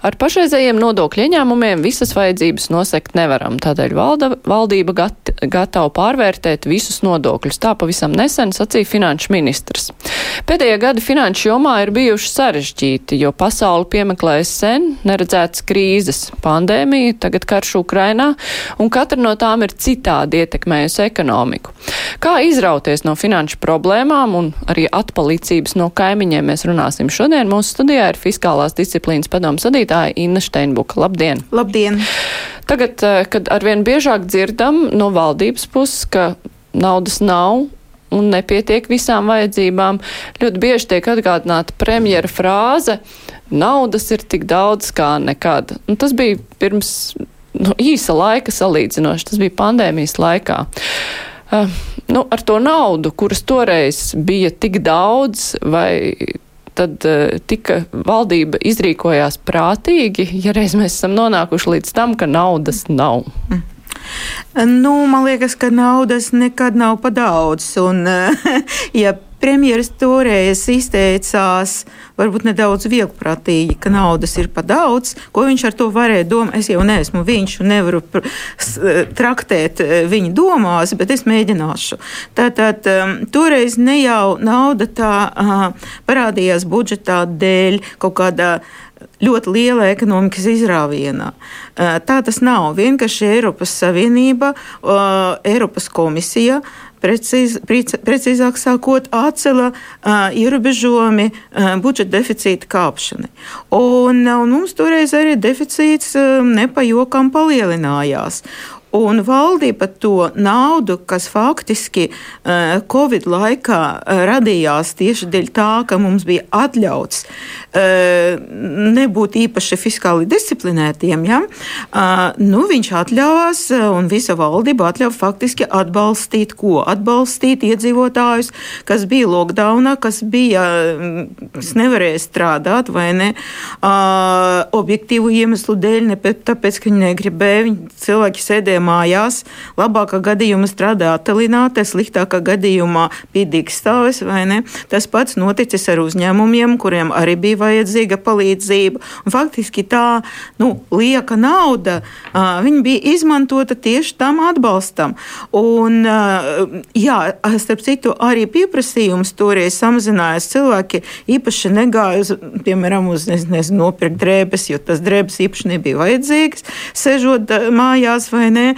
Ar pašreizējiem nodokļu ieņēmumiem visas vajadzības nosekt nevaram, tādēļ valda, valdība gat, gatava pārvērtēt visus nodokļus. Tā pavisam nesen sacīja finanšu ministrs. Pēdējie gadi finanšu jomā ir bijuši sarežģīti, jo pasauli piemeklējas sen neredzētas krīzes - pandēmija, tagad karš Ukrainā, un katra no tām ir citādi ietekmējusi ekonomiku. Kā izrauties no finanšu problēmām un arī atpalicības no kaimiņiem mēs runāsim šodien. Mūsu studijā ir fiskālās disciplīnas padomas vadītāja vadītāja Inna Steinbuka. Labdien! Labdien! Tagad, eh, kad arvien biežāk dzirdam no valdības puses, ka naudas nav un nepietiek visām vajadzībām, ļoti bieži tiek atgādināta premjera frāze - naudas ir tik daudz kā nekad. Un tas bija pirms nu, īsa laika salīdzinoši, tas bija pandēmijas laikā. Uh, nu, ar to naudu, kuras toreiz bija tik daudz, vai tad uh, tika valdība izrīkojās prātīgi, ja reiz mēs esam nonākuši līdz tam, ka naudas nav. Mm. Nu, man liekas, ka naudas nekad nav pa daudz. Un, ja premjeras toreiz izteicās varbūt nedaudz vieglprātīgi, ka naudas ir pa daudz. Ko viņš ar to varēja domāt? Es jau neesmu viņš un nevaru traktēt eh, viņa domās, bet es mēģināšu. Tātad um, toreiz ne jau nauda tā parādījās budžetā dēļ kaut kādā ļoti liela ekonomikas izrāvienā. Uh, tā tas nav. Vienkārši Eiropas Savienība, Eiropas komisija precīz, precīzāk sakot, atcela uh, ierobežojumi uh, budžeta deficīta kāpšanai. Un, un mums toreiz arī deficīts uh, nepajokām palielinājās. Un valdība to naudu, kas faktiski uh, Covid laikā uh, radījās tieši dēļ tā, ka mums bija atļauts uh, nebūt īpaši fiskāli disciplinētiem, ja? nu, viņš atļāvās un visa valdība atļāva faktiski atbalstīt ko? Atbalstīt iedzīvotājus, kas bija lockdownā, kas bija, mm, kas nevarēja strādāt vai ne objektīvu iemeslu dēļ, ne tāpēc, ka viņi negribēja, viņi cilvēki sēdēja mājās. Labākā gadījumā strādā attālināti, sliktākā gadījumā bija digstāvis. Tas pats noticis ar uzņēmumiem, kuriem arī bija vajadzīga palīdzība. Un faktiski tā nu, lieka nauda bija izmantota tieši tam atbalstam. Un, jā, starp citu, arī pieprasījums toreiz samazinājās. Cilvēki īpaši negāja uz, piemēram, uz nezinu, nopirkt drēbes, jo tas drēbes īpaši nebija vajadzīgas, sežot mājās vai ne.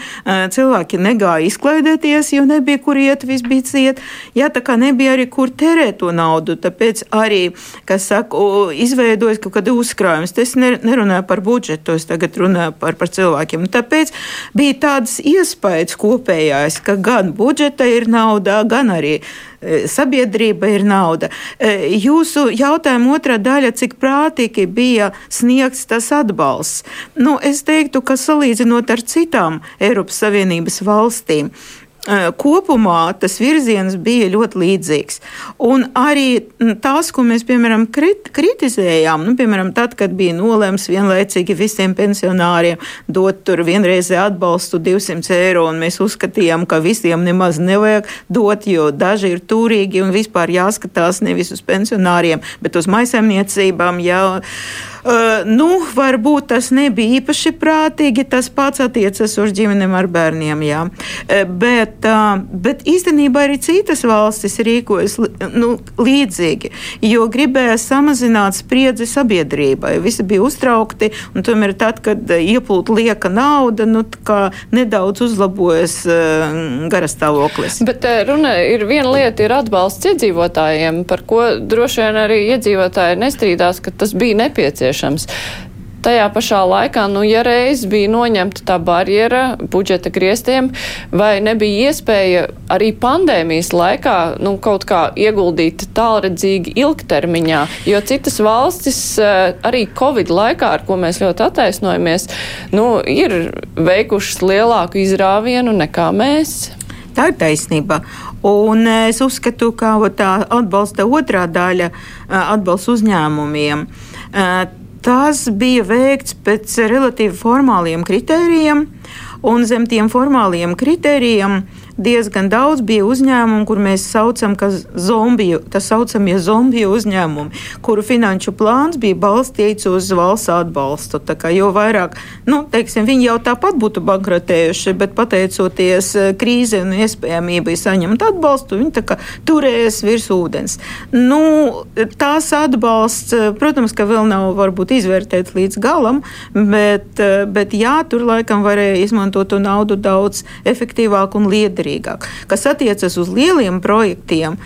Cilvēki negāja izklaidēties, jo nebija kur iet, viss bija ciet. Jā, tā kā nebija arī kur terēt to naudu. Tāpēc arī, kas saka, izveidojas kaut kāda uzkrājums. Es nerunāju par budžetu, es tagad runāju par, par cilvēkiem. Tāpēc bija tāds iespējas kopējais, ka gan budžeta ir nauda, gan arī sabiedrība ir nauda. Jūsu jautājuma otrā daļa, cik prātīgi bija sniegts tas atbalsts? Nu, es teiktu, ka salīdzinot ar citām Eiropas Savienības valstīm, kopumā tas virziens bija ļoti līdzīgs. Un arī tās, ko mēs, piemēram, krit, kritizējām, nu, piemēram, tad, kad bija nolēms vienlaicīgi visiem pensionāriem dot tur vienreizē atbalstu 200 eiro, un mēs uzskatījām, ka visiem nemaz nevajag dot, jo daži ir turīgi un vispār jāskatās nevis uz pensionāriem, bet uz maisaimniecībām. Jā. Uh, nu, varbūt tas nebija īpaši prātīgi. Tas pats attiecas uz ģimenēm ar bērniem. Jā. Uh, bet, uh, bet īstenībā arī citas valstis rīkojas nu, līdzīgi, jo gribēja samazināt spriedzi sabiedrībai. Visi bija uztraukti, un tomēr tad, kad ieplūta lieka nauda, nu, nedaudz uzlabojas uh, garastāvoklis. Bet runa ir viena lieta, ir atbalsts iedzīvotājiem, par ko droši vien arī iedzīvotāji nestrīdās, ka tas bija nepieciešams nepieciešams. Tajā pašā laikā, nu, ja reiz bija noņemta tā barjera budžeta griestiem, vai nebija iespēja arī pandēmijas laikā nu, kaut kā ieguldīt tālredzīgi ilgtermiņā, jo citas valstis eh, arī Covid laikā, ar ko mēs ļoti attaisnojamies, nu, ir veikušas lielāku izrāvienu nekā mēs. Tā ir taisnība. Un es uzskatu, ka tā atbalsta otrā daļa atbalsta uzņēmumiem tas bija veikts pēc relatīvi formāliem kritērijiem, un zem tiem formāliem kritērijiem diezgan daudz bija uzņēmumu, kur mēs saucam par zombiju, tā saucamie zombiju uzņēmumi, kuru finanšu plāns bija balstīts uz valsts atbalstu. Jo vairāk, nu, teiksim, viņi jau tāpat būtu bankrotējuši, bet pateicoties eh, krīzē un iespējamībai saņemt atbalstu, viņi turēs virs ūdens. Nu, tās atbalsts, eh, protams, ka vēl nav varbūt izvērtēts līdz galam, bet, eh, bet jā, tur laikam varēja izmantot to naudu daudz efektīvāk un liederīgāk. Kas attiecas uz lieliem projektiem,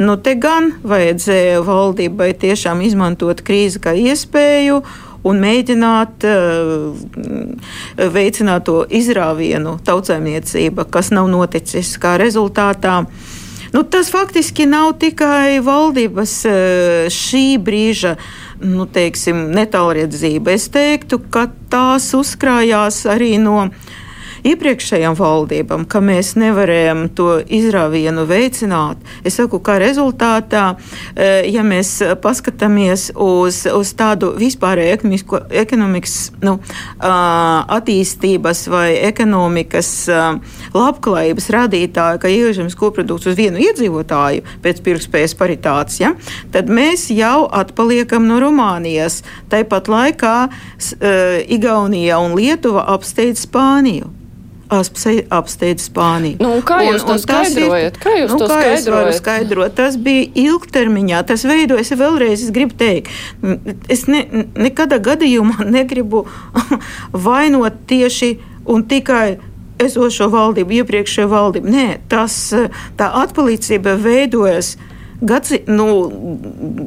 nu te gan vajadzēja valdībai tiešām izmantot krīzi kā iespēju un mēģināt uh, veicināt to izrāvienu tautsēmniecība, kas nav noticis kā rezultātā. Nu, tas faktiski nav tikai valdības uh, šī brīža nu, teiksim, netālredzība. Es teiktu, ka tās uzkrājās arī no iepriekšējām valdībām, ka mēs nevarējām to izrāvienu veicināt. Es saku, kā rezultātā, e, ja mēs paskatāmies uz, uz tādu vispārēju ekonomikas nu, attīstības vai ekonomikas labklājības rādītāju, ka iekšzemes koprodukts uz vienu iedzīvotāju pēc pirktspējas paritātes, ja, tad mēs jau atpaliekam no Rumānijas. Tāpat laikā Igaunija un Lietuva apsteidz Spāniju apsteidz Spāniju. Nu, kā jūs un, to skaidrojat? Kā jūs nu, to kā skaidrojat? skaidrot? Tas bija ilgtermiņā, tas veidojas vēlreiz, es gribu teikt. Es ne, nekādā gadījumā negribu vainot tieši un tikai esošo valdību, iepriekšējo valdību. Nē, tas, tā atpalīdzība veidojas gadsi, nu,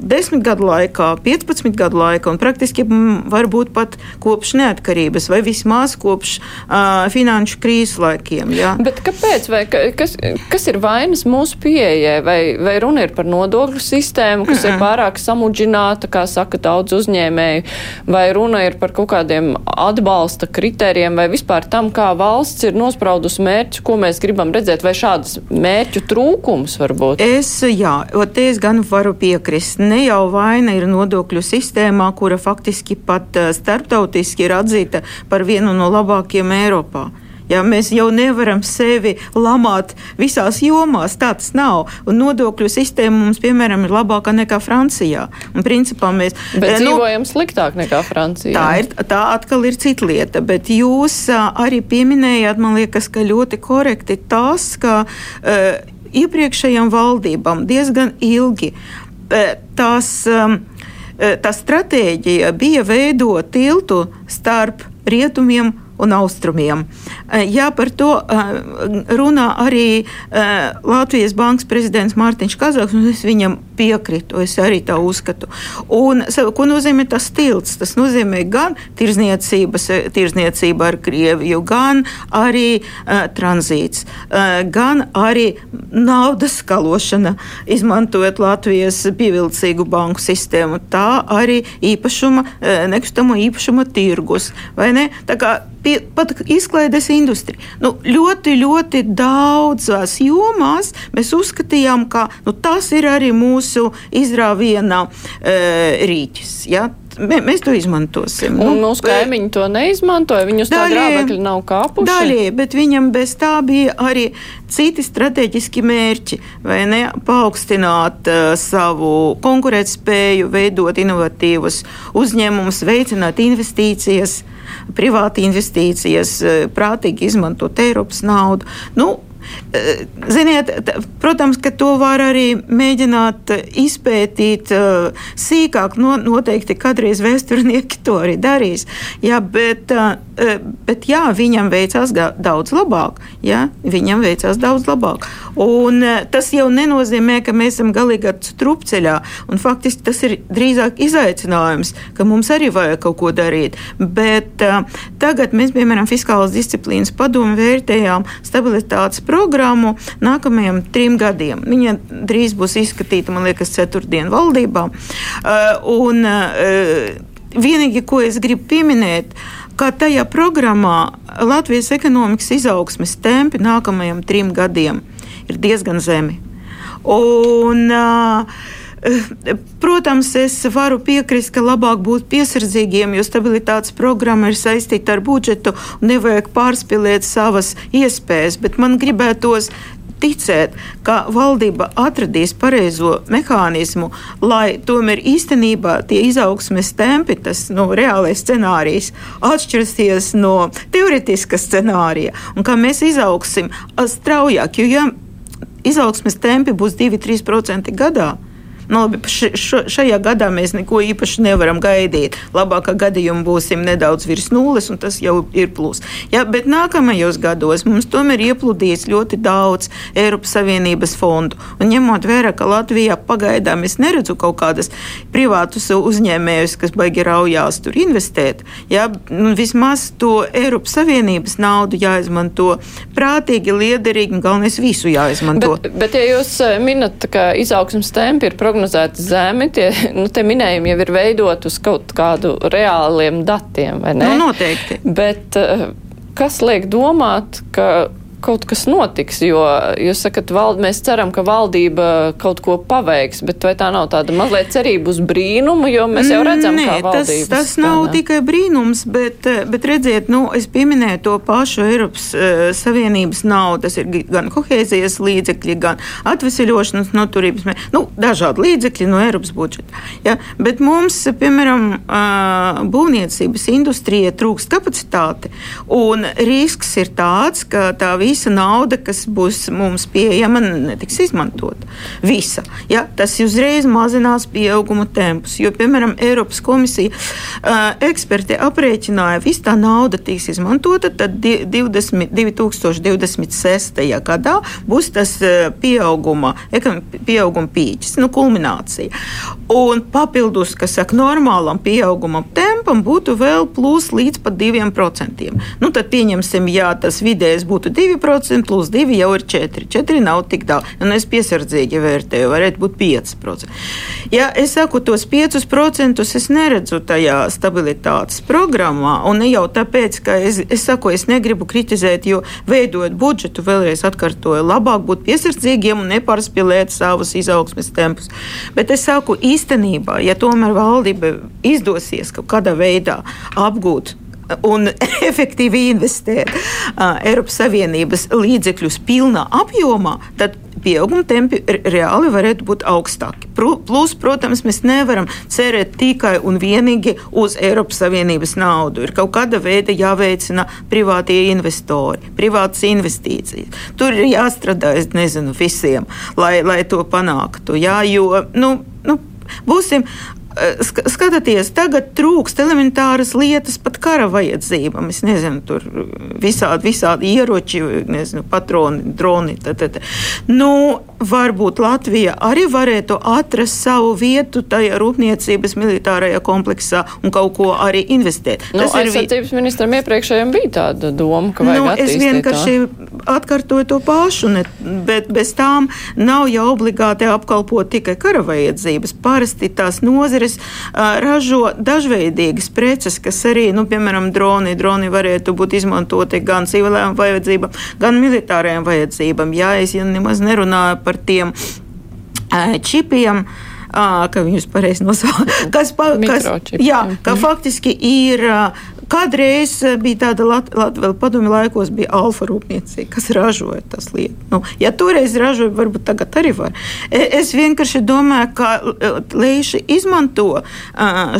desmit gadu laikā, 15 gadu laikā, un praktiski varbūt pat kopš neatkarības, vai vismaz kopš uh, finanšu krīzes laikiem. Jā. Bet kāpēc? Vai, kas, kas ir vainas mūsu pieejai? Vai, vai runa ir par nodokļu sistēmu, kas mm -mm. ir pārāk samudžināta, kā saka daudz uzņēmēju, vai runa ir par kaut kādiem atbalsta kritērijiem, vai vispār tam, kā valsts ir nospraudus mērķus, ko mēs gribam redzēt, vai šādas mērķu trūkums varbūt? Es, jā, Te es gan varu piekrist. Ne jau vaina ir nodokļu sistēmā, kura faktiski pat eh, starptautiski ir atzīta par vienu no labākajiem Eiropā. Ja, mēs jau nevaram sevi lamāt visās jomās. Tā tas nav. Un nodokļu sistēma mums, piemēram, ir labāka nekā Francijā. Un, principā, mēs bet eh, nu, dzīvojam sliktāk nekā Francijā. Tā, ir, tā atkal ir cita lieta. Bet jūs arī pieminējāt, man liekas, ka ļoti korekti tas, ka. Uh, iepriekšējām valdībām diezgan ilgi. Tās, tā stratēģija bija veidot tiltu starp rietumiem un austrumiem. Eh, Jā, par to eh, runā arī eh, Latvijas bankas prezidents Mārtiņš Kazaks, un es viņam piekrītu, es arī tā uzskatu. Un, ko nozīmē tas tilts? Tas nozīmē gan tirzniecība ar Krieviju, gan arī uh, tranzīts, uh, gan arī naudas skalošana, izmantojot Latvijas pievilcīgu banku sistēmu. Tā arī īpašuma, nekustamo īpašuma tirgus, vai ne? Tā kā pie, pat izklaides industrija. Nu, ļoti, ļoti daudzās jomās mēs uzskatījām, ka nu, tas ir arī mūsu izrāviena e, rīķis. Ja? mēs to izmantosim. Un nu, mūsu kaimiņi to neizmantoja. Viņus tā grābekļi nav kāpuši. Daļai, bet viņam bez tā bija arī citi strateģiski mērķi. Vai ne? Paaugstināt uh, savu konkurētspēju, veidot inovatīvus uzņēmumus, veicināt investīcijas privāti investīcijas, eh, prātīgi izmantot Eiropas naudu. Nu, Ziniet, protams, ka to var arī mēģināt izpētīt uh, sīkāk. No, noteikti kādreiz vēsturnieki to arī darīs. Jā, bet, bet jā, viņam veicās daudz labāk. Jā, viņam veicās daudz labāk. Un, tas jau nenozīmē, ka mēs esam galīgi strupceļā. Un, faktiski tas ir drīzāk izaicinājums, ka mums arī vajag kaut ko darīt. Bet tagad mēs, piemēram, fiskālas disciplīnas padomu vērtējām stabilitātes programmu nākamajiem trim gadiem. Viņa drīz būs izskatīta, man liekas, ceturtdienu valdībā. Uh, un, uh, vienīgi, ko es gribu pieminēt, ka tajā programmā Latvijas ekonomikas izaugsmes tempi nākamajiem trim gadiem ir diezgan zemi. Un, uh, Protams, es varu piekrist, ka labāk būt piesardzīgiem, jo stabilitātes programma ir saistīta ar budžetu un nevajag pārspīlēt savas iespējas, bet man gribētos ticēt, ka valdība atradīs pareizo mehānismu, lai tomēr īstenībā tie izaugsmes tempi, tas nu, reālais scenārijs, atšķirsies no teoretiska scenārija un ka mēs izaugsim straujāk. Jo, ja izaugsmes tempi būs 2-3% gadā, Nu, labi, šajā gadā mēs neko īpaši nevaram gaidīt. Labākā gadījumā būsim nedaudz virs nulles, un tas jau ir plus. Ja, bet nākamajos gados mums tomēr iepludīs ļoti daudz Eiropas Savienības fondu. Un ņemot vērā, ka Latvijā pagaidām es neredzu kaut kādas privātus uzņēmējus, kas baigi raujās tur investēt, ja, nu, vismaz to Eiropas Savienības naudu jāizmanto prātīgi, liederīgi un galvenais visu jāizmanto. Bet, bet ja jūs eh, minat, ka izaugsmas tempi ir prognozēti, prognozēti zemi, tie nu, minējumi jau ir veidot uz kaut kādu reāliem datiem, vai ne? Nu, noteikti. Bet eh, kas liek domāt, ka kaut kas notiks, jo jūs sakat, vald, mēs ceram, ka valdība kaut ko paveiks, bet vai tā nav tāda mazliet cerība uz brīnumu, jo mēs jau redzam, Nē, kā. Tas, tas nav tā, tikai brīnums, bet, bet redziet, nu, es pieminēju to pašu Eiropas uh, Savienības naudu, tas ir gan kohēzijas līdzekļi, gan atveseļošanas noturības, nu, dažādi līdzekļi no Eiropas budžeta. Ja? Bet mums, piemēram, uh, būvniecības industrijai trūkst kapacitāte, un risks ir tāds, ka tā visa visa nauda, kas būs mums pieejama, netiks izmantota. Visa. Ja, tas uzreiz mazinās pieauguma tempus. Jo, piemēram, Eiropas komisija uh, eksperti aprēķināja, ka visa tā nauda tiks izmantota, tad 20, 2026. gadā būs tas uh, pieauguma, pieauguma pīķis, nu, kulminācija. Un papildus, kas saka, normālam pieauguma tempam būtu vēl plus līdz pat 2%. Nu, tad pieņemsim, ja tas vidējais būtu 2%. 2% plus 2 jau ir 4. 4 nav tik daudz. Un es piesardzīgi vērtēju, varētu būt 5%. Ja es saku tos 5%, es neredzu tajā stabilitātes programmā. Un ne jau tāpēc, ka es, es saku, es negribu kritizēt, jo veidojot budžetu, vēlreiz atkārtoju, labāk būt piesardzīgiem un nepārspīlēt savus izaugsmes tempus. Bet es saku, īstenībā, ja tomēr valdība izdosies kaut kādā veidā apgūt un efektīvi investēt uh, Eiropas Savienības līdzekļus pilnā apjomā, tad pieauguma tempi reāli varētu būt augstāki. Plus, protams, mēs nevaram cerēt tikai un vienīgi uz Eiropas Savienības naudu. Ir kaut kāda veida jāveicina privātie investori, privātas investīcijas. Tur ir jāstrādā, es nezinu, visiem, lai, lai to panāktu. Jā, jo, nu, nu, būsim Eh, skatieties, tagad trūkst elementāras lietas, pat kara vajadzībām. Es nezinu, tur visādi, visādi ieroči, nezinu, patroni, droni. Tad, tad. Nu, varbūt Latvija arī varētu atrast savu vietu tajā rūpniecības militārajā kompleksā un kaut ko arī investēt. Nu, Tas ir aizsardzības ministram iepriekšējiem bija tāda doma, ka vajag nu, attīstīt. Es vienkārši atkārtoju to pašu, ne, bet bez tām nav jau obligāti apkalpot tikai kara vajadzības. Parasti tās nozeres uh, ražo dažveidīgas preces, kas arī, nu, piemēram, droni. Droni varētu būt izmantoti gan civilējām vajadzībām, gan militārajām vajadzībām. Jā, es ja nemaz nerunāju par tiem uh, čipiem. À, ka viņus pareizi nosauc. Kas, pa, kas, jā, ka faktiski ir Kādreiz eh, bija tāda Latvijas padomju laikos, bija alfa rūpniecība, kas ražoja tas lietas. Nu, ja toreiz ražoja, varbūt tagad arī var. E, es vienkārši domāju, ka e, Leiši izmanto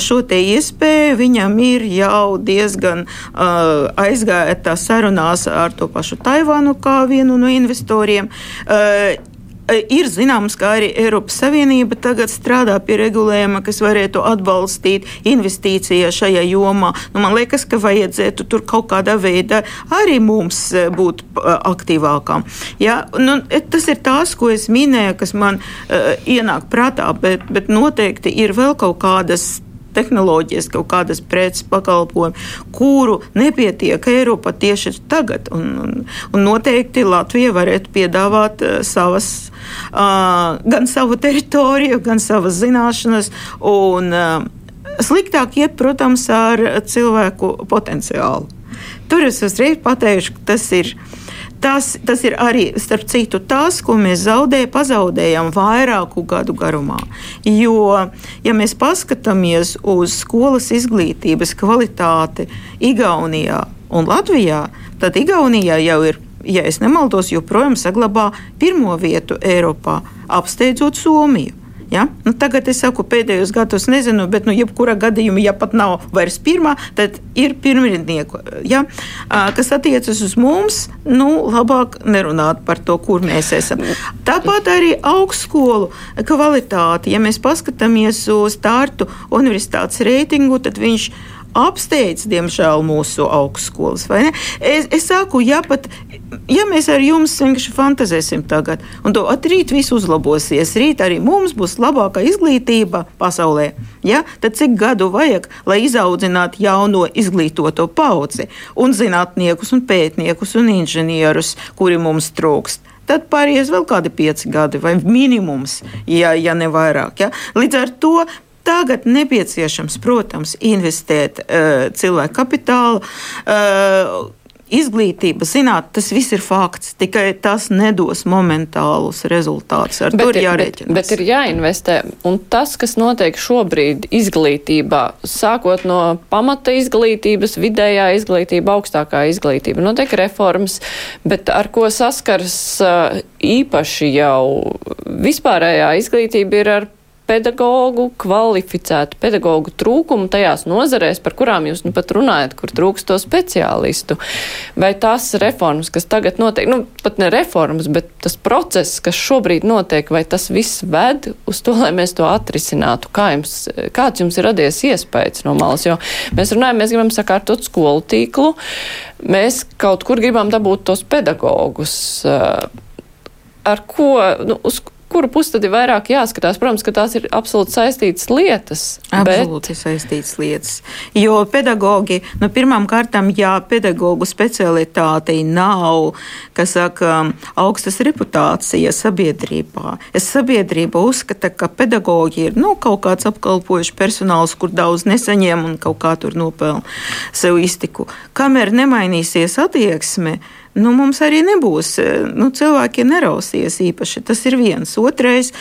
šo te iespēju. Viņam ir jau diezgan aizgāja sarunās ar to pašu Taivānu kā vienu no investoriem. E, ir zināms, ka arī Eiropas Savienība tagad strādā pie regulējuma, kas varētu atbalstīt investīcijas šajā jomā. Nu, man liekas, ka vajadzētu tur kaut kādā veidā arī mums e, būt e, aktīvākām. Ja? Nu, tas ir tas, ko es minēju, kas man uh, ienāk prātā, bet, bet noteikti ir vēl kaut kādas tehnoloģijas, kaut kādas preces pakalpojumi, kuru nepietiek Eiropa tieši tagad. Un, un, un noteikti Latvija varētu piedāvāt uh, savas, uh, gan savu teritoriju, gan savas zināšanas. Un, uh, sliktāk iet, protams, ar cilvēku potenciālu. Tur es uzreiz pateikšu, ka tas ir tas, tas ir arī, starp citu, tas, ko mēs zaudējam, pazaudējam vairāku gadu garumā. Jo, ja mēs paskatāmies uz skolas izglītības kvalitāti Igaunijā un Latvijā, tad Igaunijā jau ir ja nemaldos, joprojām saglabā pirmo vietu Eiropā, apsteidzot Somiju. Ja? Nu, tagad es saku, pēdējos gados nezinu, bet, nu, jebkurā gadījumā, ja pat nav vairs pirmā, tad ir pirmrindnieku. Ja? Kas attiecas uz mums, nu, labāk nerunāt par to, kur mēs esam. Tāpat arī augstskolu kvalitāte. Ja mēs paskatāmies uz Tārtu universitātes reitingu, tad viņš ir apsteidz, diemžēl, mūsu augstskolas. Es, es saku, ja, pat, ja mēs ar jums vienkārši fantāzēsim tagad, un to rīt viss uzlabosies, rīt arī mums būs labāka izglītība pasaulē, ja, tad cik gadu vajag, lai izaudzinātu jauno izglītoto paudzi un zinātniekus, un pētniekus un inženierus, kuri mums trūkst? tad pāries vēl kādi pieci gadi, vai minimums, ja, ja ne vairāk. Ja? Līdz ar to Tagad nepieciešams, protams, investēt uh, cilvēku kapitālu. Uh, izglītība, zināt, tas viss ir fakts. Tikai tas nedos momentālus rezultātus. Ar bet to ir jārēķinās. Bet, bet ir jāinvestē. Un tas, kas notiek šobrīd izglītībā, sākot no pamata izglītības, vidējā izglītība, augstākā izglītība, notiek reformas, bet ar ko saskars īpaši jau vispārējā izglītība ir ar pedagoģu, kvalificētu pedagoģu trūkumu tajās nozarēs, par kurām jūs nu pat runājat, kur trūkst to speciālistu. Vai tās reformas, kas tagad notiek, nu pat ne reformas, bet tas process, kas šobrīd notiek, vai tas viss ved uz to, lai mēs to atrisinātu? Kā jums, kāds jums ir radies iespējas no malas? Jo mēs runājam, mēs gribam sakārtot skolu tīklu, mēs kaut kur gribam dabūt tos pedagogus. Ar ko, nu, uz, kuru pusi tad ir vairāk jāskatās? Protams, ka tās ir absolūti saistītas lietas. Absolūti bet... saistītas lietas. Jo pedagogi, nu, pirmām kārtām, ja pedagoģu specialitātei nav, kas saka, augstas reputācijas sabiedrībā, es sabiedrība uzskata, ka pedagoģi ir, nu, kaut kāds apkalpojuši personāls, kur daudz nesaņem un kaut kā tur nopelna sev iztiku. Kamēr nemainīsies attieksme, nu, mums arī nebūs. Eh, nu, cilvēki nerausies īpaši. Tas ir viens. Otrais,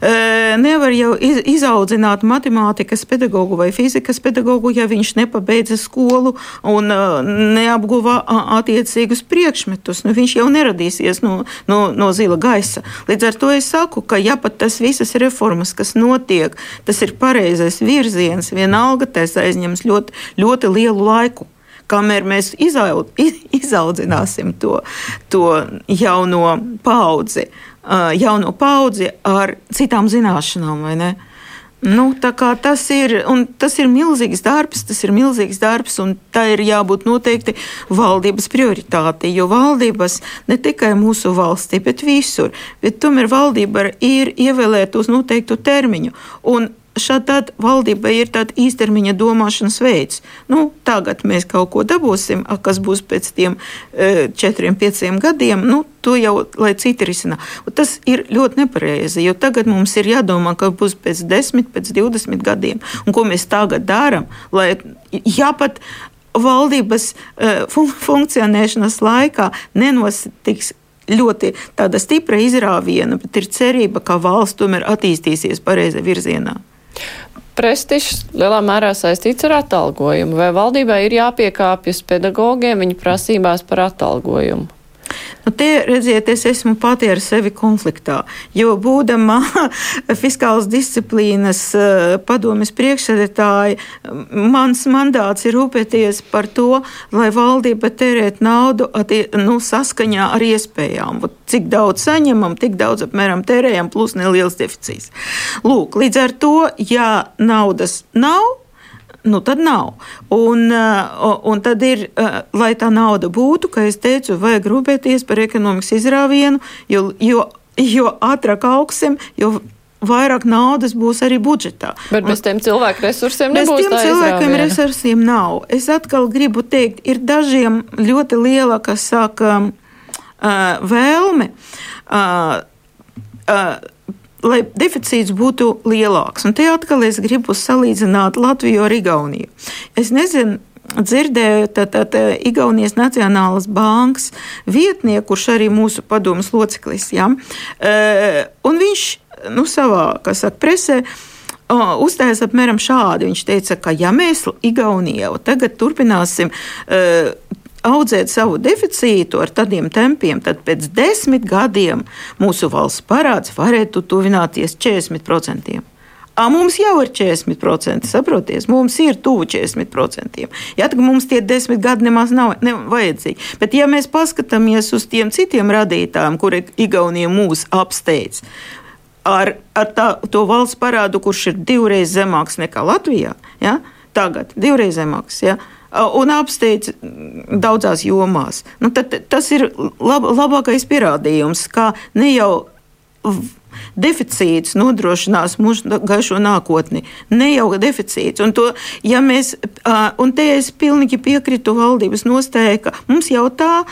eh, nevar jau izaudzināt matemātikas pedagogu vai fizikas pedagogu, ja viņš nepabeidza skolu un eh, neapguva attiecīgus priekšmetus. Nu, viņš jau neradīsies no, no, no zila gaisa. Līdz ar to es saku, ka ja pat tas visas reformas, kas notiek, tas ir pareizais virziens, vienalga tas aizņems ļoti, ļoti lielu laiku kamēr mēs izaud, izaudzināsim to, to jauno paudzi, jauno paudzi ar citām zināšanām? Nu, tas, ir, tas ir milzīgs darbs, tas ir milzīgs darbs, un tā ir jābūt noteikti valdības prioritāte. Jo valdības ne tikai mūsu valstī, bet visur, bet tomēr valdība ir ievēlēta uz noteiktu termiņu. Un šādi valdībai ir tāds īstermiņa domāšanas veids. Nu, tagad mēs kaut ko dabūsim, a, kas būs pēc tiem e, četriem, pieciem gadiem. Nu, To jau lai citi risina. Un tas ir ļoti nepareizi, jo tagad mums ir jādomā, ka būs pēc 10, pēc 20 gadiem. Un ko mēs tagad darām, lai jāpat valdības uh, fun funkcionēšanas laikā nenotiks ļoti stipra izrāviena, bet ir cerība, ka valsts tomēr attīstīsies pareizā virzienā. Prestižs lielā mērā saistīts ar atalgojumu. Vai valdībai ir jāpiekāpjas pedagogiem viņa prasībās par atalgojumu? Nu, te, redziet, es esmu pati ar sevi konfliktā, jo būdama fiskālas disciplīnas eh, padomes priekšsēdētāja, mans mandāts ir rūpēties par to, lai valdība tērēt naudu attie, nu, saskaņā ar iespējām. Cik daudz saņemam, tik daudz apmēram tērējam, plus neliels deficīts. Lūk, līdz ar to, ja naudas nav, nu tad nav. Un, uh, un tad ir, uh, lai tā nauda būtu, kā es teicu, vajag rūpēties par ekonomikas izrāvienu, jo, jo, jo ātrāk augsim, jo vairāk naudas būs arī budžetā. Bet bez tiem cilvēku resursiem nebūs. Bez tiem cilvēkiem izrāviena. resursiem nav. Es atkal gribu teikt, ir dažiem ļoti liela, kas saka, uh, vēlme. Uh, uh, lai deficīts būtu lielāks. Un te atkal es gribu salīdzināt Latviju ar Igauniju. Es nezinu, dzirdēju tā, tā, Igaunijas Nacionālās bankas vietnieku, kurš arī mūsu padomus loceklis. Ja? Un viņš nu, savā, kā saka, presē. Uzstājas apmēram šādi. Viņš teica, ka ja mēs Igaunijā tagad turpināsim uh, audzēt savu deficītu ar tādiem tempiem, tad pēc desmit gadiem mūsu valsts parāds varētu tuvināties 40%. A, mums jau ir 40%, saprotiet, mums ir tuvu 40%. Jā, tad mums tie desmit gadi nemaz nav vajadzīgi. Bet, ja mēs paskatāmies uz tiem citiem radītājiem, kuri Igaunija mūs apsteidz, ar, ar tā, to valsts parādu, kurš ir divreiz zemāks nekā Latvijā, ja, tagad divreiz zemāks. Ja, un apsteidz daudzās jomās. Nu, tad, tas ir lab, labākais pierādījums, ka ne jau deficīts nodrošinās mūsu gaišo nākotni. Ne jau deficīts. Un, to, ja mēs, un te es pilnīgi piekritu valdības nostājai, ka mums jau tā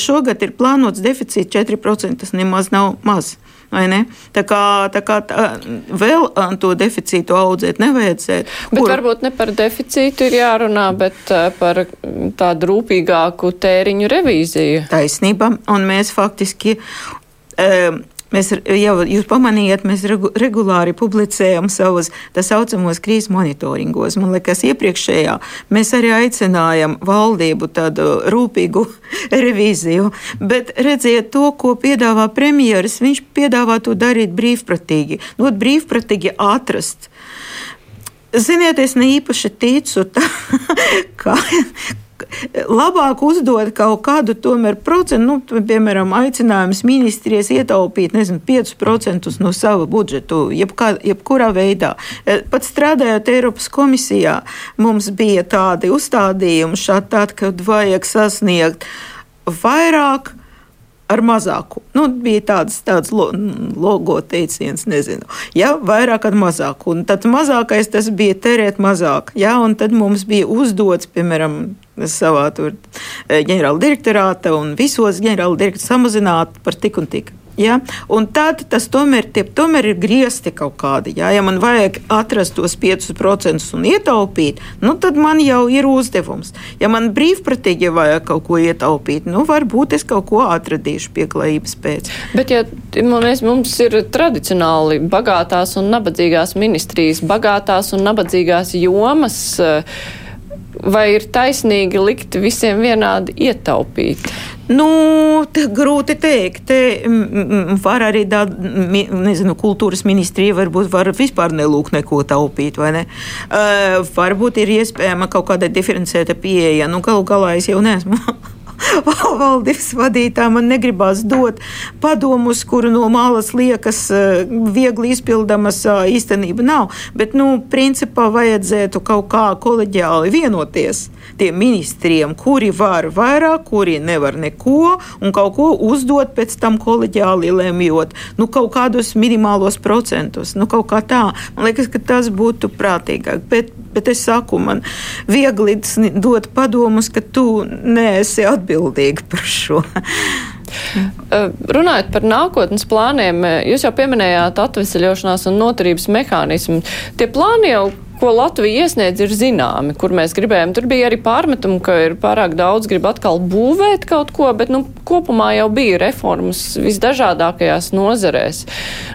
šogad ir plānots deficīts 4%. Tas nemaz nav maz. Tā kā, tā kā tā, vēl to deficītu audzēt nevajadzētu. Bet kur... varbūt ne par deficītu ir jārunā, bet par tādu rūpīgāku tēriņu revīziju. Taisnība, un mēs faktiski. Um, Mēs jau jūs pamanījāt, mēs regulāri publicējam savus tā saucamos krīzes monitoringos. Man liekas, iepriekšējā mēs arī aicinājām valdību tādu rūpīgu revīziju. Bet redziet to, ko piedāvā premjeras, viņš piedāvā to darīt brīvprātīgi. Not brīvprātīgi atrast. Ziniet, es ne īpaši ticu, tā, ka, labāk uzdot kaut kādu tomēr procentu, nu, piemēram, aicinājums ministrijas ietaupīt, nezinu, 5% no sava budžetu, jebkā, jebkurā veidā. E, pat strādājot Eiropas komisijā, mums bija tādi uzstādījumi šādi, kad vajag sasniegt vairāk ar mazāku. Nu, bija tāds, tāds lo, logo teiciens, nezinu. Ja, vairāk ar mazāku. Un tad mazākais tas bija terēt mazāk. Ja, un tad mums bija uzdots, piemēram, savā eh, ģenerāla direktorāta un visos ģenerāla direktorāta samazināt par tik un tik. Ja? Un tad tas tomēr, tie, tomēr ir griezti kaut kādi. Ja? ja man vajag atrast tos 5% un ietaupīt, nu, tad man jau ir uzdevums. Ja man brīvprātīgi vajag kaut ko ietaupīt, nu, varbūt es kaut ko atradīšu pieklājības pēc. Bet, ja mēs, mums ir tradicionāli bagātās un nabadzīgās ministrijas, bagātās un nabadzīgās jomas, vai ir taisnīgi likt visiem vienādi ietaupīt? Nu, grūti teikt. Te var arī tā, nezinu, kultūras ministrija varbūt var vispār nelūgt neko taupīt, vai ne? Uh, varbūt ir iespējama kaut kāda diferencēta pieeja. Nu, galu galā es jau neesmu valdības vadītājiem man negribās dot padomus, kuru no malas liekas eh, viegli izpildamas, īstenība nav. Bet, nu, principā vajadzētu kaut kā koleģiāli vienoties tiem ministriem, kuri var vairāk, kuri nevar neko, un kaut ko uzdot pēc tam koleģiāli lemjot, nu, kaut kādus minimālos procentus, nu, kaut kā tā. Man liekas, ka tas būtu prātīgāk. Bet, bet es saku, man viegli dot padomus, ka tu neesi atbildīga par šo. Eh, runājot par nākotnes plāniem, eh, jūs jau pieminējāt atvesaļošanās un noturības mehānismu. Tie plāni jau ko Latvija iesniedz, ir zināmi, kur mēs gribējām. Tur bija arī pārmetumi, ka ir pārāk daudz grib atkal būvēt kaut ko, bet nu, kopumā jau bija reformas visdažādākajās nozarēs.